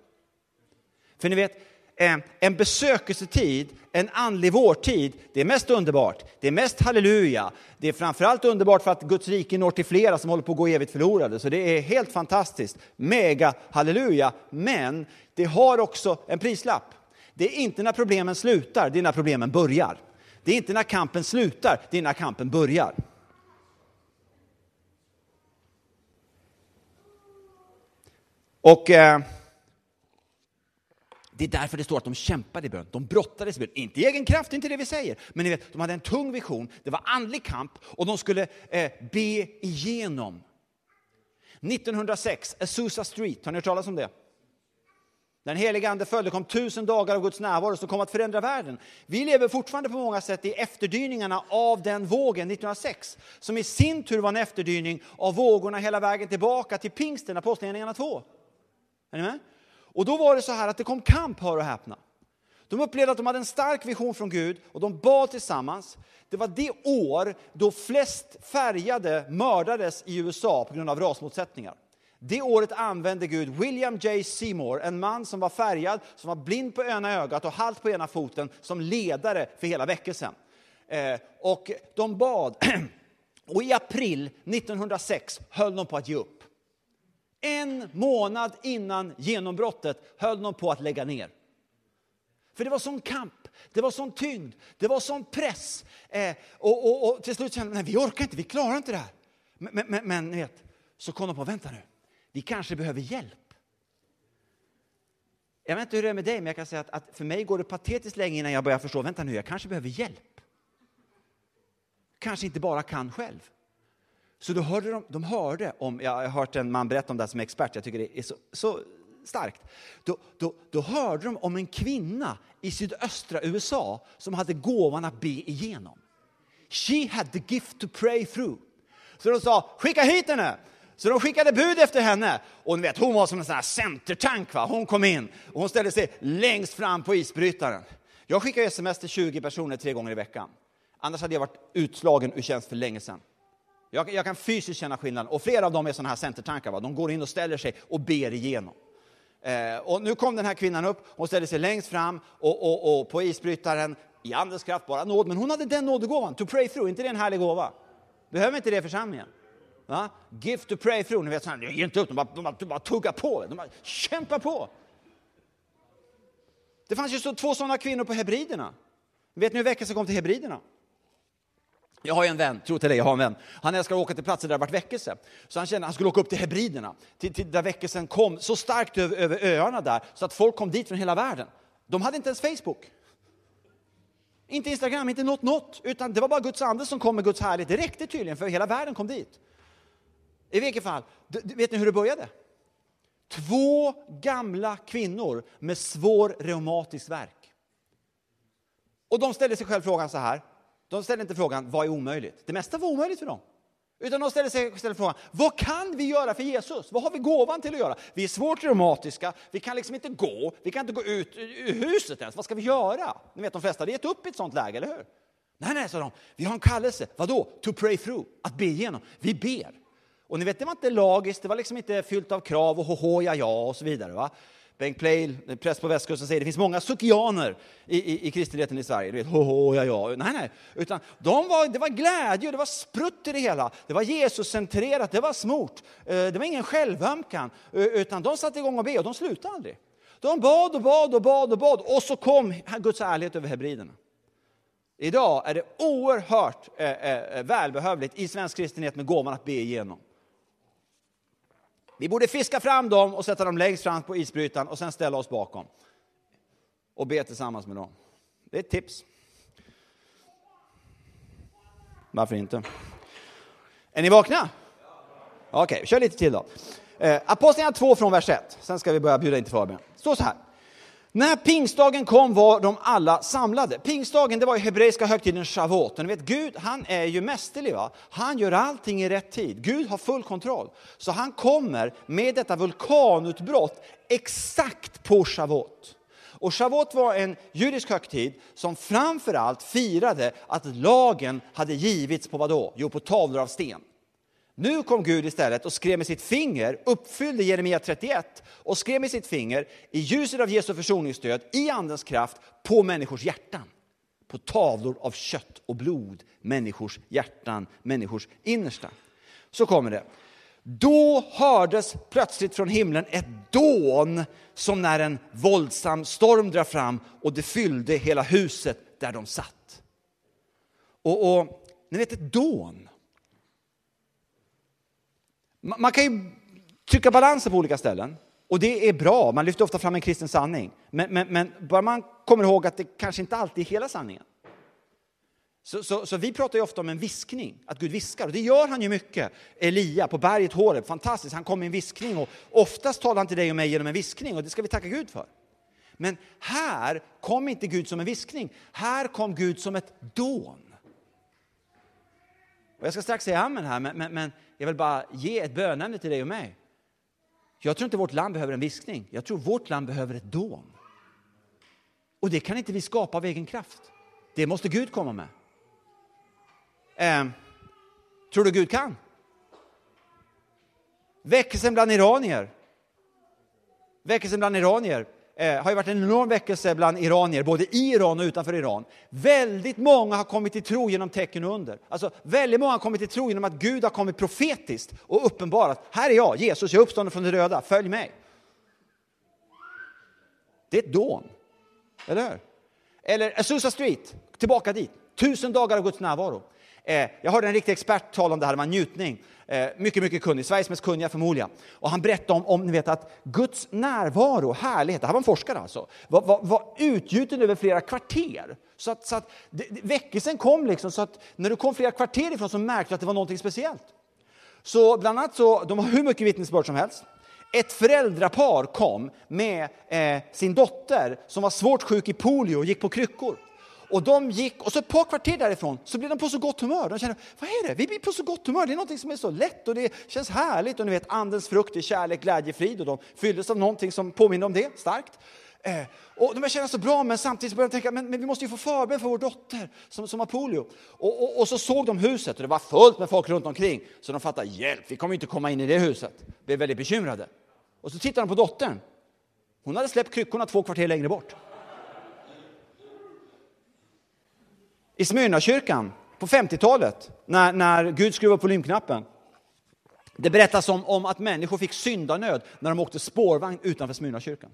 För ni vet, en besökelsetid, en andlig vårtid, det är mest underbart. Det är mest halleluja. Det är framförallt underbart för att Guds rike når till flera som håller på att gå evigt förlorade. Så det är helt fantastiskt. Mega halleluja. Men det har också en prislapp. Det är inte när problemen slutar, det är när problemen börjar. Det är inte när kampen slutar, det är när kampen börjar. Och... Eh, det är därför det står att de kämpade i bön. De brottades i bön. Inte i egen kraft, inte det vi säger. Men ni vet, de hade en tung vision. Det var andlig kamp och de skulle eh, be igenom. 1906, Azusa Street, har ni hört talas om det? Den heliga Ande följde, kom tusen dagar av Guds närvaro som kom att förändra världen. Vi lever fortfarande på många sätt i efterdyningarna av den vågen 1906, som i sin tur var en efterdyning av vågorna hela vägen tillbaka till pingsten, Apostlagärningarna 2. Är ni med? Och då var det så här att det kom kamp, hör och häpna. De upplevde att de hade en stark vision från Gud och de bad tillsammans. Det var det år då flest färgade mördades i USA på grund av rasmotsättningar. Det året använde Gud William J. Seymour, en man som var färgad, som var blind på ena ögat och halt på ena foten, som ledare för hela väckelsen. Eh, och de bad. Och i april 1906 höll de på att ge upp. En månad innan genombrottet höll de på att lägga ner. För det var sån kamp, det var sån tyngd, det var sån press. Eh, och, och, och, till slut kände de, vi orkar inte, vi klarar inte det här. Men, men, men, vet, så kom de på, vänta nu, vi kanske behöver hjälp. Jag vet inte hur det är med dig, men jag kan säga att, att för mig går det patetiskt länge innan jag börjar förstå, vänta nu, jag kanske behöver hjälp. Kanske inte bara kan själv. Så då hörde de, de hörde om, jag har hört en man berätta om det här som expert, jag tycker det är så, så starkt. Då, då, då hörde de om en kvinna i sydöstra USA som hade gåvan att be igenom. She had the gift to pray through. Så de sa, skicka hit henne! Så de skickade bud efter henne. Och ni vet, hon var som en sån här centertank. Va? Hon kom in och hon ställde sig längst fram på isbrytaren. Jag skickar sms till 20 personer tre gånger i veckan. Annars hade jag varit utslagen ur tjänst för länge sedan. Jag, jag, kan fysiskt känna skillnaden. Och flera av dem är sådana här centertankar. Va? De går in och ställer sig och ber igenom. Eh, och nu kom den här kvinnan upp, hon ställde sig längst fram och, och, och på isbrytaren i andens kraft, bara nåd. Men hon hade den nådegåvan, to pray through. inte det en härlig gåva? Behöver inte det församlingen? Va? Gift to pray through. Ni vet, såhär, ge inte upp, de bara, de, bara, de bara tuggar på. De bara kämpar på. Det fanns ju så, två sådana kvinnor på Hebriderna. Vet ni hur väckelsen kom till Hebriderna? Jag har en vän, tro till dig, jag har en vän. Han älskar att åka till platser där det varit väckelse. Så han kände att han skulle åka upp till Hebriderna, till, till där väckelsen kom så starkt över, över öarna där, så att folk kom dit från hela världen. De hade inte ens Facebook. Inte Instagram, inte något, något, utan det var bara Guds ande som kom med Guds härlighet. Det räckte tydligen, för hela världen kom dit. I vilket fall, vet ni hur det började? Två gamla kvinnor med svår reumatisk verk. Och de ställde sig själv frågan så här, de ställde inte frågan vad är omöjligt. Det mesta var omöjligt för dem. Utan de ställer sig, ställer frågan, vad kan vi göra för Jesus? Vad har vi gåvan till att göra? Vi är svårt reumatiska, vi kan liksom inte gå, vi kan inte gå ut ur huset ens. Vad ska vi göra? Ni vet de flesta hade gett upp i ett sånt läge, eller hur? Nej, nej, sa de, vi har en kallelse. Vadå? To pray through, att be igenom. Vi ber. Och ni vet, det var inte lagiskt, det var liksom inte fyllt av krav och hoho, ja, ja och så vidare. Va? Bengt Pleijel, präst på västkusten, säger att det finns många sukianer i, i, i kristenheten i Sverige. Du vet, ho, ho, ja, ja. Nej, nej. Utan de var, det var glädje, det var sprutt i det hela. Det var Jesuscentrerat, det var smort. Eh, det var ingen självömkan. Utan de satte igång och be och de slutade aldrig. De bad och bad och bad och bad och så kom Guds ärlighet över hebriderna. Idag är det oerhört eh, eh välbehövligt i svensk kristenhet med gåvan att be igenom. Vi borde fiska fram dem och sätta dem längst fram på isbrytaren och sen ställa oss bakom och be tillsammans med dem. Det är ett tips. Varför inte? Är ni vakna? Okej, okay, kör lite till då. Eh, Apostlagärningarna 2 från vers 1, sen ska vi börja bjuda in till förbön. står så här. När pingstdagen kom var de alla samlade. Pingstdagen det var ju hebreiska högtiden Shavuot. Ni vet, Gud han är ju mästerlig. Va? Han gör allting i rätt tid. Gud har full kontroll. Så han kommer med detta vulkanutbrott exakt på Shavuot. Och Shavuot var en judisk högtid som framförallt firade att lagen hade givits på vad då? Jo, på tavlor av sten. Nu kom Gud istället och skrev med sitt finger, uppfyllde Jeremia 31 och skrev med sitt finger i ljuset av Jesu försoningsstöd, i Andens kraft, på människors hjärtan. På tavlor av kött och blod, människors hjärtan, människors innersta. Så kommer det. Då hördes plötsligt från himlen ett dån som när en våldsam storm drar fram och det fyllde hela huset där de satt. Och, och ni vet ett dån. Man kan ju trycka balanser på olika ställen. Och det är bra, man lyfter ofta fram en kristen sanning. Men, men, men bara man kommer ihåg att det kanske inte alltid är hela sanningen. Så, så, så, vi pratar ju ofta om en viskning, att Gud viskar. Och det gör han ju mycket. Elia på berget Horeb, fantastiskt, han kom med en viskning. Och oftast talar han till dig och mig genom en viskning och det ska vi tacka Gud för. Men här kom inte Gud som en viskning, här kom Gud som ett dån. Och jag ska strax säga amen här, men, men, men jag vill bara ge ett bönämne till dig och mig. Jag tror inte vårt land behöver en viskning, jag tror vårt land behöver ett dån. Och det kan inte vi skapa av egen kraft. Det måste Gud komma med. Eh, tror du Gud kan? Väckelsen bland iranier. Väckelsen bland iranier eh, har ju varit en enorm väckelse bland iranier, både i Iran och utanför Iran. Väldigt många har kommit till tro genom tecken och under. Alltså, väldigt många har kommit till tro genom att Gud har kommit profetiskt och uppenbarat. Här är jag, Jesus, jag är uppstånden från de döda, följ mig. Det är ett dån, eller hur? Eller Azusa Street, tillbaka dit. Tusen dagar av Guds närvaro. Eh, jag hörde en riktig expert tala om det här, med njutning. Eh, mycket, mycket kunnig, Sveriges mest kunniga förmodligen. Och han berättade om, om ni vet, att Guds närvaro, härlighet, det här var en forskare alltså, var, var, var utgjuten över flera kvarter. Så att, så att det, väckelsen kom liksom, så att när du kom flera kvarter ifrån så märkte du att det var någonting speciellt. Så bland annat så, de har hur mycket vittnesbörd som helst. Ett föräldrapar kom med eh, sin dotter som var svårt sjuk i polio och gick på kryckor. Och de gick, och så ett par kvarter därifrån så blev de på så gott humör. De kände, vad är det? Vi blir på så gott humör. Det är något som är så lätt och det känns härligt. Och ni vet, andens frukt är kärlek, glädje, frid. Och de fylldes av någonting som påminner om det starkt. Eh, och de känner så bra, men samtidigt började de tänka, men, men vi måste ju få förbön för vår dotter som, som har polio. Och, och, och, så såg de huset och det var fullt med folk runt omkring. Så de fattade, hjälp, vi kommer inte komma in i det huset. Blev väldigt bekymrade. Och så tittade de på dottern. Hon hade släppt kryckorna två kvarter längre bort. I Smyrnakyrkan på 50-talet när, när Gud skruvade på volymknappen. Det berättas om, om att människor fick syndanöd när de åkte spårvagn utanför Smyrnakyrkan.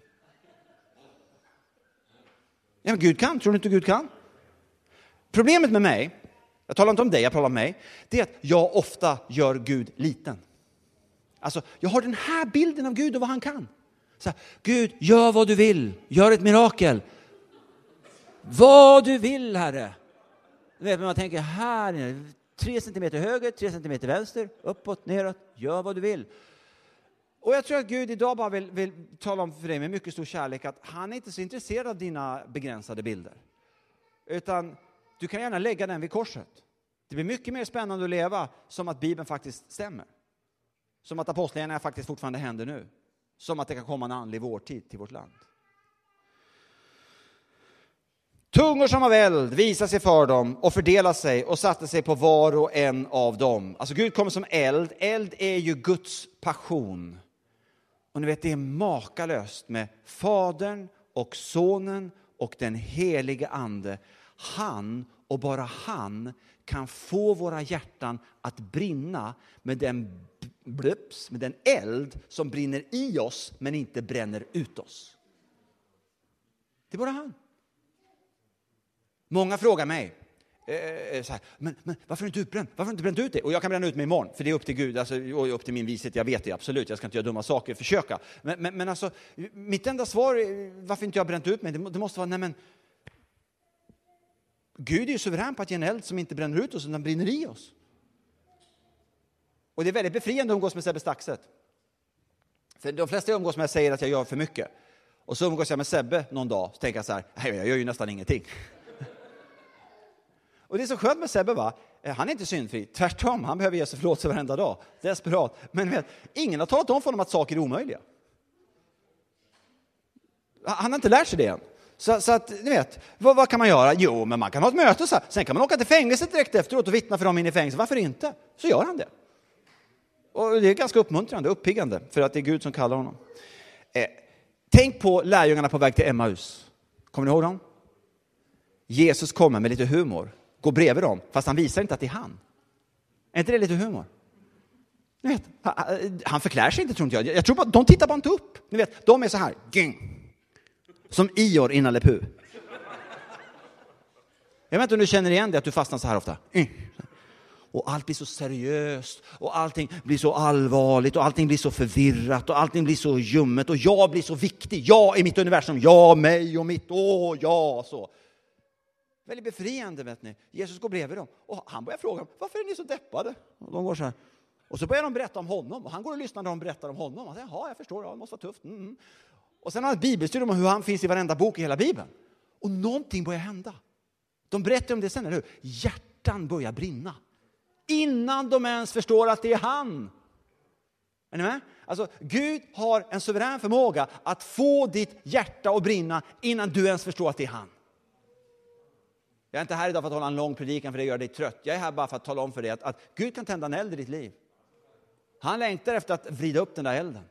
Ja, men Gud kan, tror du inte Gud kan? Problemet med mig, jag talar inte om dig, jag talar om mig, det är att jag ofta gör Gud liten. Alltså, jag har den här bilden av Gud och vad han kan. Så här, Gud, gör vad du vill, gör ett mirakel. Vad du vill, Herre. Du vet, man tänker här, tre centimeter höger, tre centimeter vänster, uppåt, neråt, gör vad du vill. Och jag tror att Gud idag bara vill, vill tala om för dig med mycket stor kärlek att han är inte så intresserad av dina begränsade bilder. Utan du kan gärna lägga den vid korset. Det blir mycket mer spännande att leva som att Bibeln faktiskt stämmer. Som att apostlagärningarna faktiskt fortfarande händer nu. Som att det kan komma en andlig vårtid till vårt land. Tungor som av eld visade sig för dem och fördelade sig och satte sig på var och en av dem. Alltså Gud kommer som eld. Eld är ju Guds passion. Och ni vet, det är makalöst med Fadern och Sonen och den helige Ande. Han och bara han kan få våra hjärtan att brinna med den, blips, med den eld som brinner i oss men inte bränner ut oss. Det är bara han. Många frågar mig, eh, eh, eh, så här, men, men varför är du inte utbränd? Varför har du inte bränt ut det? Och jag kan bränna ut mig imorgon, för det är upp till Gud, alltså, och upp till min vishet, jag vet det absolut, jag ska inte göra dumma saker, försöka. Men, men, men alltså, mitt enda svar, varför inte jag har bränt ut mig, det, det måste vara, nej men, Gud är ju suverän på att ge en eld som inte bränner ut oss, utan brinner i oss. Och det är väldigt befriande att umgås med Sebbe Staxet. För de flesta jag umgås med säger att jag gör för mycket. Och så umgås jag med Sebbe någon dag, så tänker jag så här, nej, jag gör ju nästan ingenting. Och det är så skönt med Sebbe, va? Eh, han är inte syndfri, tvärtom, han behöver ge sig förlåtelse varenda dag. Desperat. Men vet, ingen har talat om för honom att saker är omöjliga. Han har inte lärt sig det än. Så, så, att, ni vet, vad, vad, kan man göra? Jo, men man kan ha ett möte så här. Sen kan man åka till fängelset direkt efteråt och vittna för dem inne i fängelset. Varför inte? Så gör han det. Och det är ganska uppmuntrande, uppiggande, för att det är Gud som kallar honom. Eh, tänk på lärjungarna på väg till Emmaus. Kommer ni ihåg dem? Jesus kommer med lite humor, går bredvid dem, fast han visar inte att det är han. Är inte det lite humor? Ni vet, han förklär sig inte, tror inte jag. Jag tror bara, de tittar bara inte upp. Ni vet, de är så här. Som Ior innan Lepu. Jag vet inte om du känner igen det, att du fastnar så här ofta. Mm. Och allt blir så seriöst och allting blir så allvarligt och allting blir så förvirrat och allting blir så ljummet och jag blir så viktig. Jag i mitt universum, jag, mig och mitt, åh, ja, så. Väldigt befriande, vet ni. Jesus går bredvid dem och han börjar fråga dem, varför är ni så deppade? Och de går så här. Och så börjar de berätta om honom och han går och lyssnar när de berättar om honom. Han säger, jaha, jag förstår, ja, det måste vara tufft. Mm, mm. Och sen har han ett bibelstudium om hur han finns i varenda bok i hela Bibeln. Och någonting börjar hända. De berättar om det sen, eller hur? Hjärtan börjar brinna. Innan de ens förstår att det är han. Är ni med? Alltså, Gud har en suverän förmåga att få ditt hjärta att brinna innan du ens förstår att det är han. Jag är inte här idag för att hålla en lång predikan för det gör dig trött. Jag är här bara för att tala om för dig att, att Gud kan tända en eld i ditt liv. Han längtar efter att vrida upp den där elden.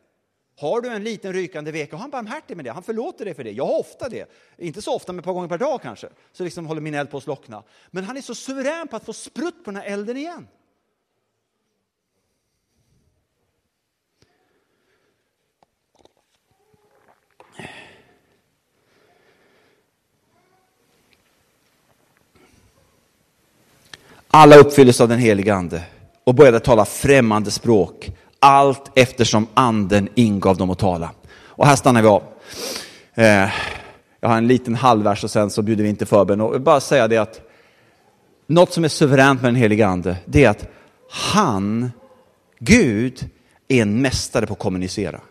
Har du en liten rykande veka, har han barmhärtig med det. Han förlåter dig för det. Jag har ofta det. Inte så ofta, men ett par gånger per dag kanske. Så liksom håller min eld på att slockna. Men han är så suverän på att få sprutt på den här elden igen. Alla uppfylldes av den helige Ande och började tala främmande språk allt eftersom anden ingav dem att tala. Och här stannar vi av. Eh, jag har en liten halvvers och sen så bjuder vi in till förbön. Och bara säga det att något som är suveränt med den helige ande, det är att han, Gud, är en mästare på att kommunicera.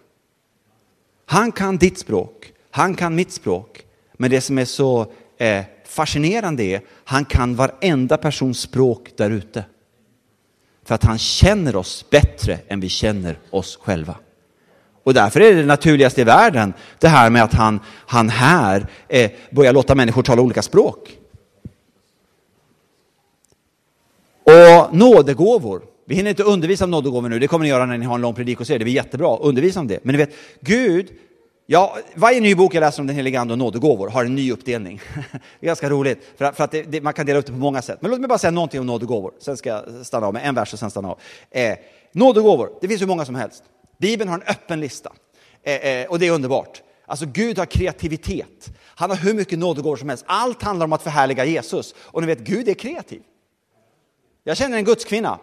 Han kan ditt språk, han kan mitt språk. Men det som är så eh, fascinerande är, han kan varenda persons språk där ute. För att han känner oss bättre än vi känner oss själva. Och därför är det det naturligaste i världen, det här med att han, han här eh, börjar låta människor tala olika språk. Och nådegåvor. Vi hinner inte undervisa om nådegåvor nu, det kommer ni göra när ni har en lång predikoserie, det blir jättebra, undervisa om det. Men ni vet, Gud Ja, varje ny bok jag läser om den heliga Ande och nådegåvor har en ny uppdelning. Det är ganska roligt, för, att, för att det, det, man kan dela upp det på många sätt. Men låt mig bara säga någonting om nådegåvor, sen ska jag stanna av med en vers och sen stanna av. Eh, nådegåvor, det finns hur många som helst. Bibeln har en öppen lista eh, eh, och det är underbart. Alltså Gud har kreativitet. Han har hur mycket nådegåvor som helst. Allt handlar om att förhärliga Jesus. Och ni vet, Gud är kreativ. Jag känner en gudskvinna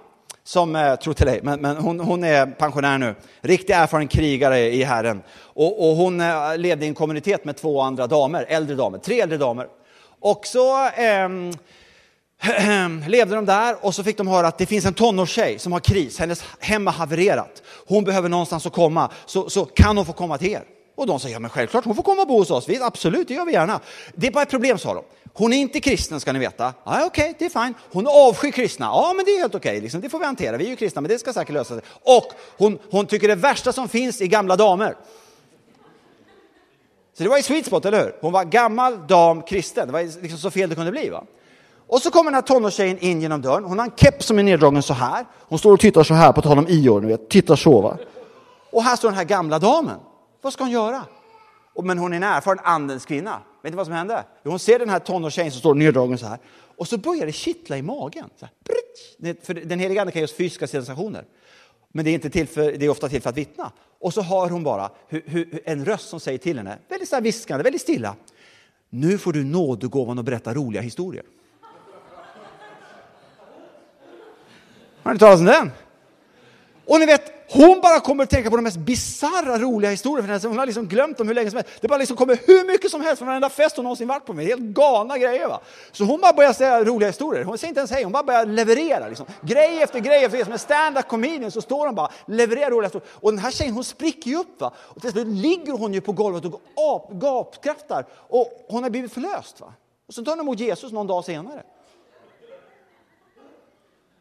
som, eh, tror till dig, men, men hon, hon, är pensionär nu. Riktigt erfaren krigare i Herren. Och, och hon eh, levde i en kommunitet med två andra damer, äldre damer, tre äldre damer. Och så eh, levde de där och så fick de höra att det finns en tonårstjej som har kris, hennes hem har havererat. Hon behöver någonstans att komma, så, så kan hon få komma till er? Och de sa, ja men självklart, hon får komma och bo hos oss. Vi, absolut, det gör vi gärna. Det är bara ett problem, sa de. Hon är inte kristen ska ni veta. Ja, okej, okay, det är fine. Hon avskyr kristna. Ja, men det är helt okej. Okay. Liksom, det får vi hantera. Vi är ju kristna, men det ska säkert lösa sig. Och hon, hon tycker det värsta som finns är gamla damer. Så det var i sweet spot, eller hur? Hon var gammal dam kristen. Det var liksom så fel det kunde bli. Va? Och så kommer den här tonårstjejen in genom dörren. Hon har en keps som är neddragen så här. Hon står och tittar så här, på tal om Ior, ni vet. Tittar så va. Och här står den här gamla damen. Vad ska hon göra? Men hon är en erfaren andens kvinna. Vet ni vad som hände? Hon ser den här tonårstjejen som står neddragen så här. Och så börjar det kittla i magen. Så här, för den heliga ande kan ge oss fysiska sensationer. Men det är, inte till för, det är ofta till för att vittna. Och så hör hon bara hur, hur, en röst som säger till henne, väldigt så här viskande, väldigt stilla. Nu får du nådegåvan att berätta roliga historier. Har ni talat om den? Och ni vet, hon bara kommer att tänka på de mest bizarra roliga historier för henne. Hon har liksom glömt dem hur länge som helst. Det bara liksom kommer hur mycket som helst från varenda fest hon någonsin varit på med. Helt galna grejer. Va? Så hon bara börjar säga roliga historier. Hon säger inte ens hej, hon bara börjar leverera. Liksom. Grej efter grej efter grej. Som en stand-up comedian så står hon bara levererar roliga historier. Och den här tjejen hon spricker ju upp. Va? Och till slut ligger hon ju på golvet och ap, gapskrattar. Och hon har blivit förlöst. Va? Och så tar hon emot Jesus någon dag senare.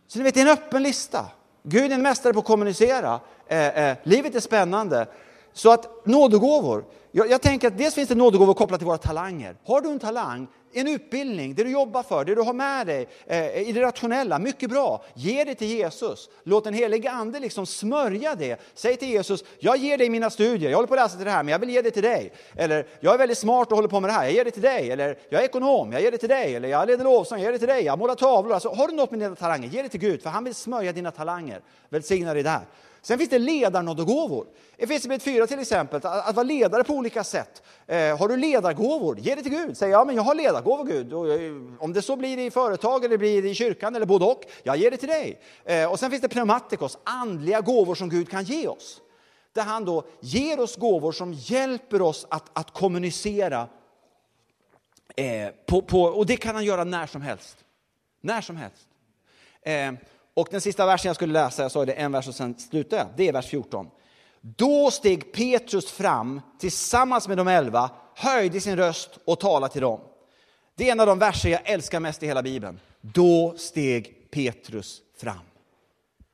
Så ni vet, det är en öppen lista. Gud är en mästare på att kommunicera. Eh, eh, livet är spännande. Så att nådegåvor. Jag, jag, tänker att dels finns det nådegåvor kopplat till våra talanger. Har du en talang, en utbildning, det du jobbar för, det du har med dig eh, i det rationella, mycket bra. Ge det till Jesus. Låt den helige ande liksom smörja det. Säg till Jesus, jag ger dig mina studier, jag håller på att läsa till det här, men jag vill ge det till dig. Eller, jag är väldigt smart och håller på med det här, jag ger det till dig. Eller, jag är ekonom, jag ger det till dig. Eller, jag leder lovsång, jag ger det till dig. Jag målar tavlor. Alltså, har du något med dina talanger, ge det till Gud, för han vill smörja dina talanger. Välsigna dig där. Sen finns det ledarnådegåvor. Efesierbrevet 4 till exempel, att, att vara ledare på olika sätt. Eh, har du ledargåvor, ge det till Gud. Säg ja, men jag har ledargåvor Gud. Om det så blir i företag eller blir i kyrkan eller både och, jag ger det till dig. Eh, och sen finns det pneumatikos, andliga gåvor som Gud kan ge oss. Där han då ger oss gåvor som hjälper oss att, att kommunicera. Eh, på, på, och det kan han göra när som helst. När som helst. Eh, och den sista versen jag skulle läsa, jag sa det en vers och sen slutar jag, det är vers 14. Då steg Petrus fram tillsammans med de elva, höjde sin röst och talade till dem. Det är en av de verser jag älskar mest i hela Bibeln. Då steg Petrus fram.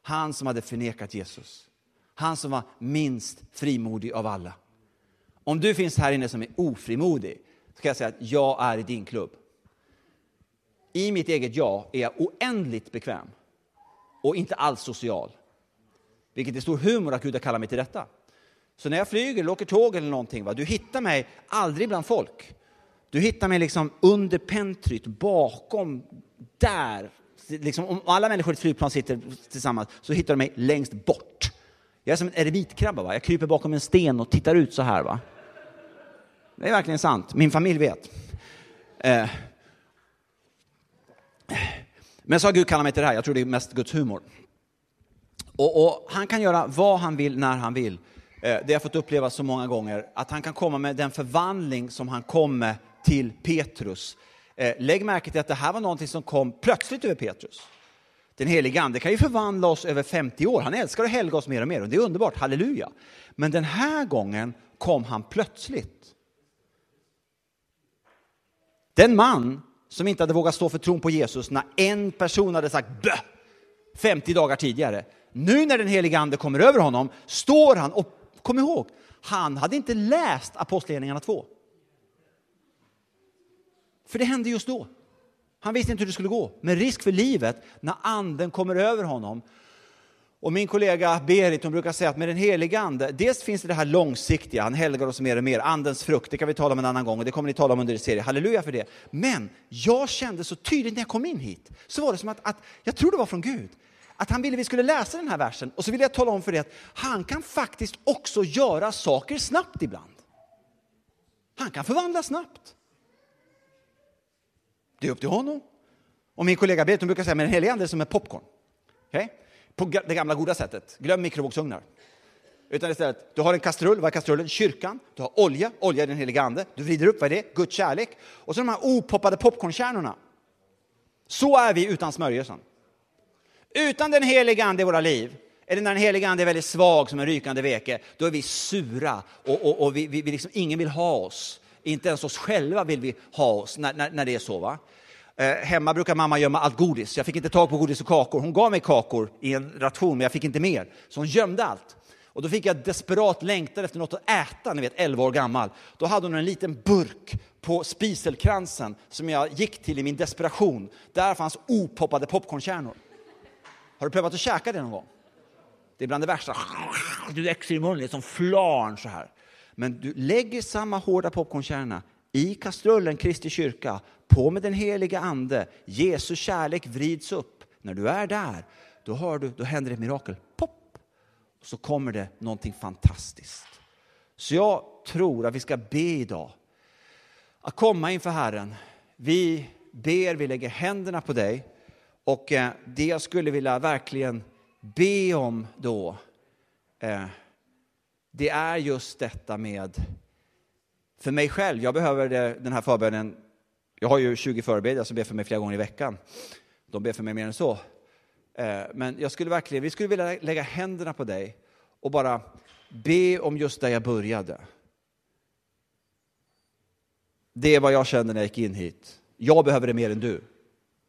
Han som hade förnekat Jesus. Han som var minst frimodig av alla. Om du finns här inne som är ofrimodig, så kan jag säga att jag är i din klubb. I mitt eget jag är jag oändligt bekväm och inte alls social. Vilket är stor humor att Gud har kallat mig till detta. Så när jag flyger eller åker tåg eller någonting, va, du hittar mig aldrig bland folk. Du hittar mig liksom under pentryt, bakom, där. Liksom, om alla människor i ett flygplan sitter tillsammans så hittar du mig längst bort. Jag är som en eremitkrabba, va? jag kryper bakom en sten och tittar ut så här. Va? Det är verkligen sant, min familj vet. Eh. Men så har Gud kallat mig till det här, jag tror det är mest Guds humor. Och, och han kan göra vad han vill när han vill. Eh, det har jag fått uppleva så många gånger, att han kan komma med den förvandling som han kom med till Petrus. Eh, lägg märke till att det här var någonting som kom plötsligt över Petrus. Den helige Ande kan ju förvandla oss över 50 år. Han älskar att helga oss mer och mer och det är underbart, halleluja. Men den här gången kom han plötsligt. Den man som inte hade vågat stå för tron på Jesus när en person hade sagt bö 50 dagar tidigare. Nu när den helige ande kommer över honom står han och kom ihåg, han hade inte läst Apostlagärningarna 2. För det hände just då. Han visste inte hur det skulle gå, med risk för livet när anden kommer över honom och min kollega Berit hon brukar säga att med den heliga ande, dels finns det det här långsiktiga, han helgar oss mer och mer, andens frukt, det kan vi tala om en annan gång och det kommer ni tala om under serien, halleluja för det. Men jag kände så tydligt när jag kom in hit, så var det som att, att jag tror det var från Gud, att han ville vi skulle läsa den här versen och så ville jag tala om för dig att han kan faktiskt också göra saker snabbt ibland. Han kan förvandla snabbt. Det är upp till honom. Och min kollega Berit brukar säga, att den helige ande är som en popcorn. Okay? på det gamla goda sättet. Glöm mikrovågsugnar. Utan istället, du har en kastrull, vad är kastrullen? Kyrkan. Du har olja, olja är den heliga ande. Du vrider upp, vad är det? Guds kärlek. Och så de här opoppade popcornkärnorna. Så är vi utan smörjelsen. Utan den heliga ande i våra liv, eller när den heliga ande är väldigt svag som en rykande veke, då är vi sura och, och, och vi, vi, vi liksom, ingen vill ha oss. Inte ens oss själva vill vi ha oss när, när, när det är så. Va? Eh, hemma brukar mamma gömma allt godis. Jag fick inte tag på godis och kakor. Hon gav mig kakor i en ration, men jag fick inte mer. Så hon gömde allt. Och då fick jag desperat längtan efter något att äta, ni vet 11 år gammal. Då hade hon en liten burk på spiselkransen som jag gick till i min desperation. Där fanns opoppade popcornkärnor. Har du prövat att käka det någon gång? Det är bland det värsta. Du växer i munnen, det är som flarn så här. Men du lägger samma hårda popcornkärna i kastrullen Kristi kyrka, på med den heliga ande, Jesu kärlek vrids upp. När du är där, då, hör du, då händer ett mirakel. Pop! Och så kommer det någonting fantastiskt. Så jag tror att vi ska be idag, att komma inför Herren. Vi ber, vi lägger händerna på dig och eh, det jag skulle vilja verkligen be om då, eh, det är just detta med, för mig själv, jag behöver det, den här förbönen, jag har ju 20 förebedjare som ber för mig flera gånger i veckan. De ber för mig mer än så. Eh, men jag skulle verkligen, vi skulle vilja lägga händerna på dig och bara be om just där jag började. Det är vad jag kände när jag gick in hit. Jag behöver det mer än du.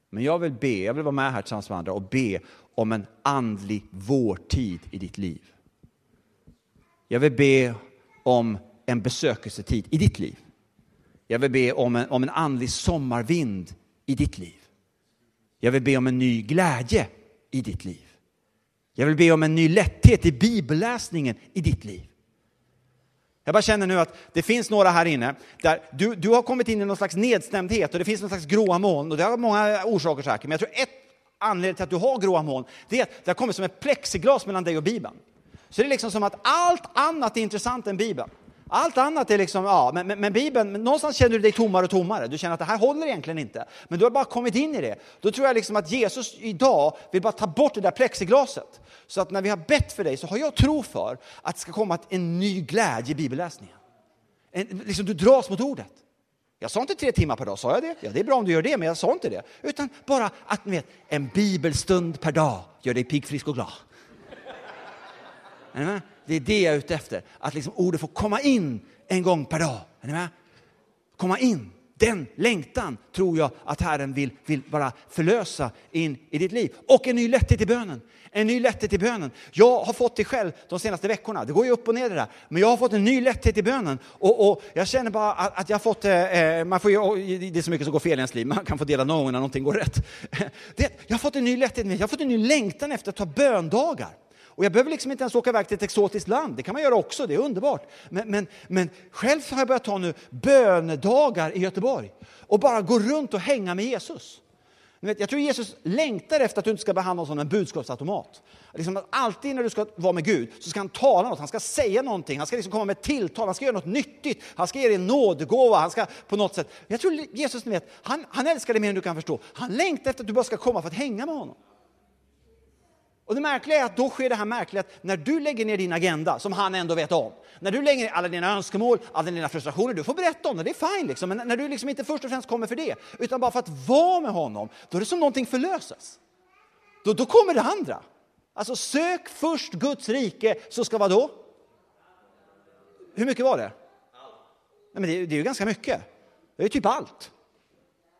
Men jag vill be, jag vill vara med här tillsammans med andra och be om en andlig vårtid i ditt liv. Jag vill be om en besökelsetid i ditt liv. Jag vill be om en, om en andlig sommarvind i ditt liv. Jag vill be om en ny glädje i ditt liv. Jag vill be om en ny lätthet i bibelläsningen i ditt liv. Jag bara känner nu att det finns några här inne där du, du har kommit in i någon slags nedstämdhet och det finns någon slags gråa moln och det har många orsaker säkert. Men jag tror ett anledning till att du har gråa moln det är att det har kommit som ett plexiglas mellan dig och Bibeln. Så det är liksom som att allt annat är intressant än Bibeln. Allt annat är liksom, ja, men, men, men Bibeln, men någonstans känner du dig tommare och tommare. Du känner att det här håller egentligen inte. Men du har bara kommit in i det. Då tror jag liksom att Jesus idag vill bara ta bort det där plexiglaset. Så att när vi har bett för dig så har jag tro för att det ska komma en ny glädje i bibelläsningen. En, liksom du dras mot ordet. Jag sa inte tre timmar per dag, sa jag det? Ja, det är bra om du gör det, men jag sa inte det. Utan bara att, ni vet, en bibelstund per dag gör dig pigg, frisk och glad. Det är det jag är ute efter. Att liksom ordet får komma in en gång per dag. Är ni med? Komma in. Den längtan tror jag att Herren vill, vill bara förlösa in i ditt liv. Och en ny lätthet i bönen. En ny lätthet i bönen. Jag har fått det själv de senaste veckorna. Det går ju upp och ner det där. Men jag har fått en ny lätthet i bönen. Och, och jag känner bara att, att jag har fått, eh, eh man får ju, det är så mycket som går fel i ens liv, man kan få dela någon gång när någonting går rätt. Det, jag har fått en ny lätthet, jag har fått en ny längtan efter att ta böndagar. Och jag behöver liksom inte ens åka iväg till ett exotiskt land, det kan man göra också, det är underbart. Men, men, men själv har jag börjat ta nu bönedagar i Göteborg och bara gå runt och hänga med Jesus. Vet, jag tror Jesus längtar efter att du inte ska behandla som en budskapsautomat. Liksom att alltid när du ska vara med Gud så ska han tala något, han ska säga någonting, han ska liksom komma med tilltal, han ska göra något nyttigt, han ska ge dig en nådegåva, han ska på något sätt. Jag tror Jesus, ni vet, han, han älskar dig mer än du kan förstå. Han längtar efter att du bara ska komma för att hänga med honom. Och det märkliga är att då sker det här märkliga att när du lägger ner din agenda, som han ändå vet om, när du lägger ner alla dina önskemål, alla dina frustrationer, du får berätta om det, det är fine liksom, men när du liksom inte först och främst kommer för det, utan bara för att vara med honom, då är det som någonting förlöses. Då, då kommer det andra. Alltså sök först Guds rike, så ska vad då? Hur mycket var det? Nej, men det, det är ju ganska mycket. Det är typ allt.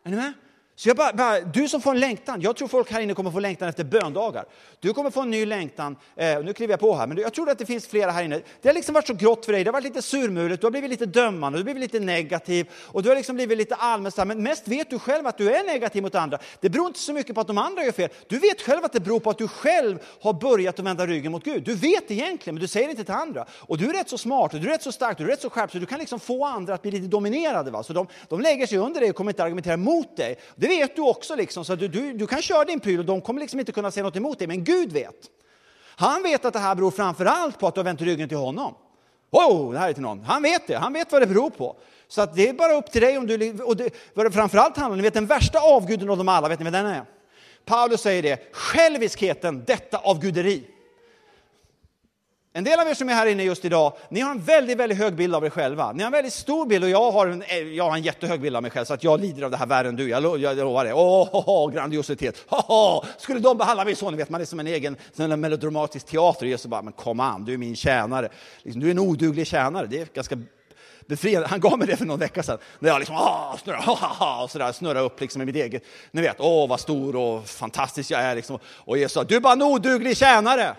Är ni med? Så jag bara, bara, du som får en längtan, jag tror folk här inne kommer få längtan efter böndagar. Du kommer få en ny längtan, eh, nu kliver jag på här, men jag tror att det finns flera här inne. Det har liksom varit så grått för dig, det har varit lite surmulet, du har blivit lite dömande, du har blivit lite negativ och du har liksom blivit lite allmänt men mest vet du själv att du är negativ mot andra. Det beror inte så mycket på att de andra gör fel, du vet själv att det beror på att du själv har börjat att vända ryggen mot Gud. Du vet egentligen, men du säger det inte till andra. Och du är rätt så smart, och du är rätt så stark, och du är rätt så skärpt, så du kan liksom få andra att bli lite dominerade. Va? Så de, de lägger sig under dig och kommer inte argumentera mot dig. Det vet du också, liksom, så du, du, du kan köra din pryl och de kommer liksom inte kunna säga något emot dig, men Gud vet. Han vet att det här beror framför allt på att du har vänt ryggen till honom. Oh, det här är till någon. Han vet det, han vet vad det beror på. Så att det är bara upp till dig om du... Och det, vad det framförallt handlar om, ni vet den värsta avguden av dem alla, vet ni vad den är? Paulus säger det, själviskheten, detta avguderi. En del av er som är här inne just idag, ni har en väldigt, väldigt hög bild av er själva. Ni har en väldigt stor bild och jag har en, eh, jag har en jättehög bild av mig själv så att jag lider av det här värre än du. Jag, lo, jag lovar det. Åh, oh, oh, grandiositet. Oh, oh. Skulle de behandla mig så, ni vet man är som en egen sån melodramatisk teater. Jesus bara, men kom an, du är min tjänare. Liksom, du är en oduglig tjänare. Det är ganska befriande. Han gav mig det för någon vecka sedan. När jag liksom, ah, snurrar, och sådär, snurrar upp liksom i mitt eget. Ni vet, åh vad stor och fantastisk jag är. Liksom. Och Jesus sa, du är bara en oduglig tjänare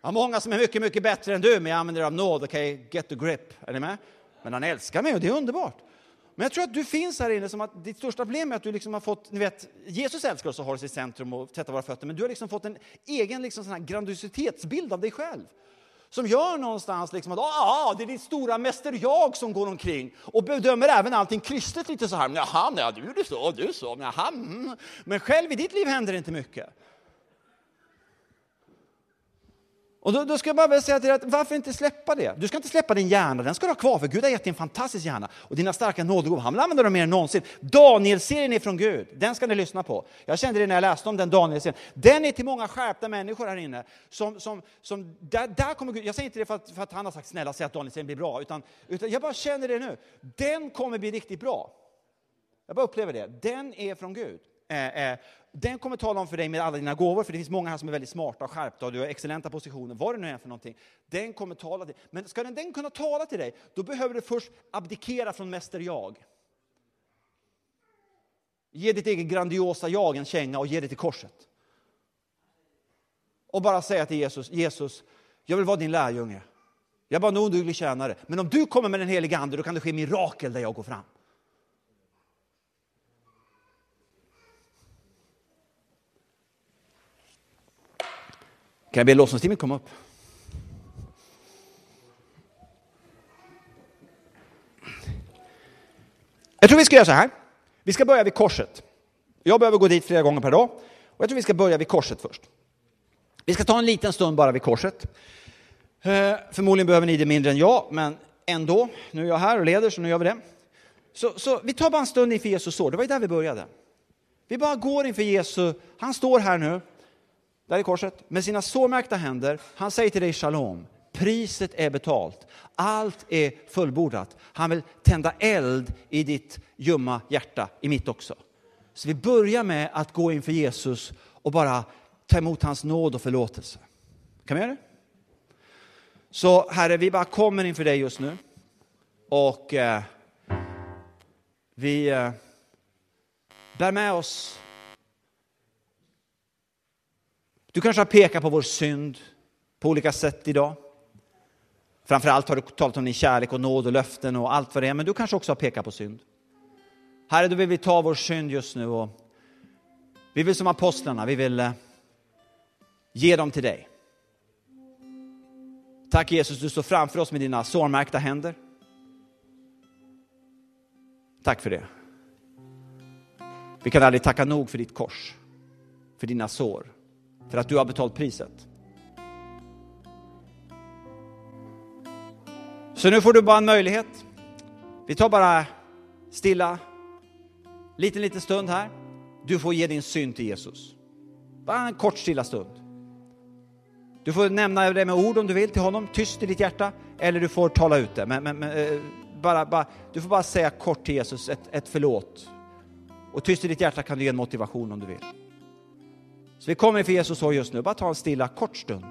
har många som är mycket, mycket bättre än du, men jag använder av nåd. Okej, okay? get the grip. Är ni med? Men han älskar mig och det är underbart. Men jag tror att du finns här inne som att ditt största problem är att du liksom har fått, ni vet, Jesus älskar oss och har oss i centrum och tvättar våra fötter, men du har liksom fått en egen liksom sån här grandiositetsbild av dig själv. Som gör någonstans liksom att ah, ah det är ditt stora mäster jag som går omkring och bedömer även allting kristet lite så här. Jaha, nej, du är så, du är så, jaha. Mm. Men själv i ditt liv händer det inte mycket. Och då, då ska jag bara vilja säga till dig att varför inte släppa det? Du ska inte släppa din hjärna, den ska du ha kvar för Gud har gett dig en fantastisk hjärna. Och dina starka nådegåvor, han vill använda dem mer än någonsin. Daniel-serien är från Gud, den ska ni lyssna på. Jag kände det när jag läste om den Daniel-serien. Den är till många skärpta människor här inne. Som, som, som, där, där kommer Gud, jag säger inte det för att, för att han har sagt snälla säg att Daniel-serien blir bra, utan, utan jag bara känner det nu. Den kommer bli riktigt bra. Jag bara upplever det. Den är från Gud. Eh, eh, den kommer tala om för dig med alla dina gåvor, för det finns många här som är väldigt smarta och skärpta och du har excellenta positioner, vad det nu är för någonting. Den kommer tala till dig. Men ska den, den kunna tala till dig, då behöver du först abdikera från mäster jag. Ge ditt eget grandiosa jag en känga och ge det till korset. Och bara säga till Jesus, Jesus, jag vill vara din lärjunge. Jag är bara en oduglig tjänare. Men om du kommer med den helige Ande, då kan det ske mirakel där jag går fram. Kan jag be lovsångsteamet komma upp? Jag tror vi ska göra så här. Vi ska börja vid korset. Jag behöver gå dit flera gånger per dag. Och jag tror vi ska börja vid korset först. Vi ska ta en liten stund bara vid korset. Eh, förmodligen behöver ni det mindre än jag, men ändå. Nu är jag här och leder, så nu gör vi det. Så, så vi tar bara en stund inför Jesus sår. Det var ju där vi började. Vi bara går inför Jesus. Han står här nu där i korset, med sina sårmärkta händer. Han säger till dig shalom, priset är betalt, allt är fullbordat. Han vill tända eld i ditt ljumma hjärta, i mitt också. Så vi börjar med att gå inför Jesus och bara ta emot hans nåd och förlåtelse. Kan vi göra det? Så Herre, vi bara kommer inför dig just nu. Och eh, vi eh, bär med oss Du kanske har pekat på vår synd på olika sätt idag. Framförallt har du talat om din kärlek och nåd och löften och allt vad det är, men du kanske också har pekat på synd. Herre, då vill vi ta vår synd just nu och vi vill som apostlarna, vi vill eh, ge dem till dig. Tack Jesus, du står framför oss med dina sårmärkta händer. Tack för det. Vi kan aldrig tacka nog för ditt kors, för dina sår för att du har betalt priset. Så nu får du bara en möjlighet. Vi tar bara stilla, liten, liten stund här. Du får ge din synd till Jesus. Bara en kort stilla stund. Du får nämna det med ord om du vill till honom, tyst i ditt hjärta, eller du får tala ut det. Men, men, men eh, bara, bara, du får bara säga kort till Jesus ett, ett förlåt. Och tyst i ditt hjärta kan du ge en motivation om du vill. Så vi kommer inför Jesus sorg just nu, bara ta en stilla kort stund.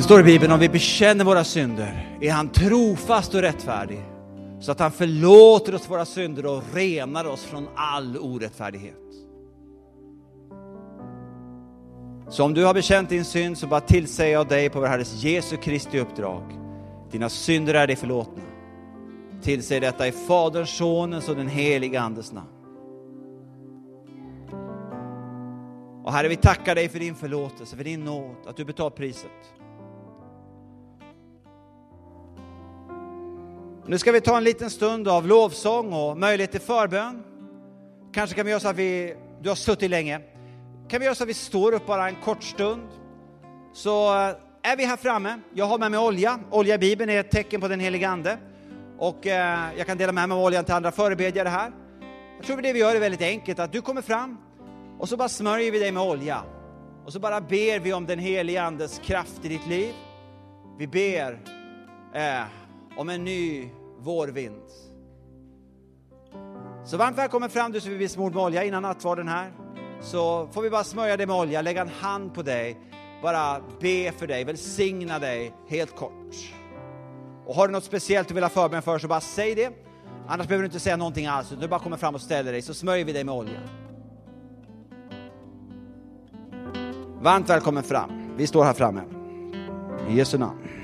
Det står i Bibeln, om vi bekänner våra synder är han trofast och rättfärdig så att han förlåter oss våra synder och renar oss från all orättfärdighet. Så om du har bekänt din synd så bara tillsäger jag dig på vår Herres Jesu Kristi uppdrag. Dina synder är dig förlåtna. Tillsäg detta i Faderns, Sonens och den helige Andes namn. Och Herre, vi tackar dig för din förlåtelse, för din nåd, att du betalt priset. Nu ska vi ta en liten stund av lovsång och möjlighet till förbön. Kanske kan vi göra så att vi, du har suttit länge, kan vi göra så att vi står upp bara en kort stund. Så eh, är vi här framme, jag har med mig olja. Olja i Bibeln är ett tecken på den helige Ande. Och eh, jag kan dela med mig av oljan till andra förebedjare här. Jag tror det vi gör är väldigt enkelt, att du kommer fram och så bara smörjer vi dig med olja. Och så bara ber vi om den helige Andes kraft i ditt liv. Vi ber eh, om en ny vårvind. Så varmt välkommen fram du som vill bli smord med olja innan nattvarden här. Så får vi bara smörja dig med olja, lägga en hand på dig, bara be för dig, välsigna dig helt kort. Och har du något speciellt du vill ha förbön för så bara säg det. Annars behöver du inte säga någonting alls, utan du bara kommer fram och ställer dig så smörjer vi dig med olja. Varmt välkommen fram. Vi står här framme. I Jesu namn.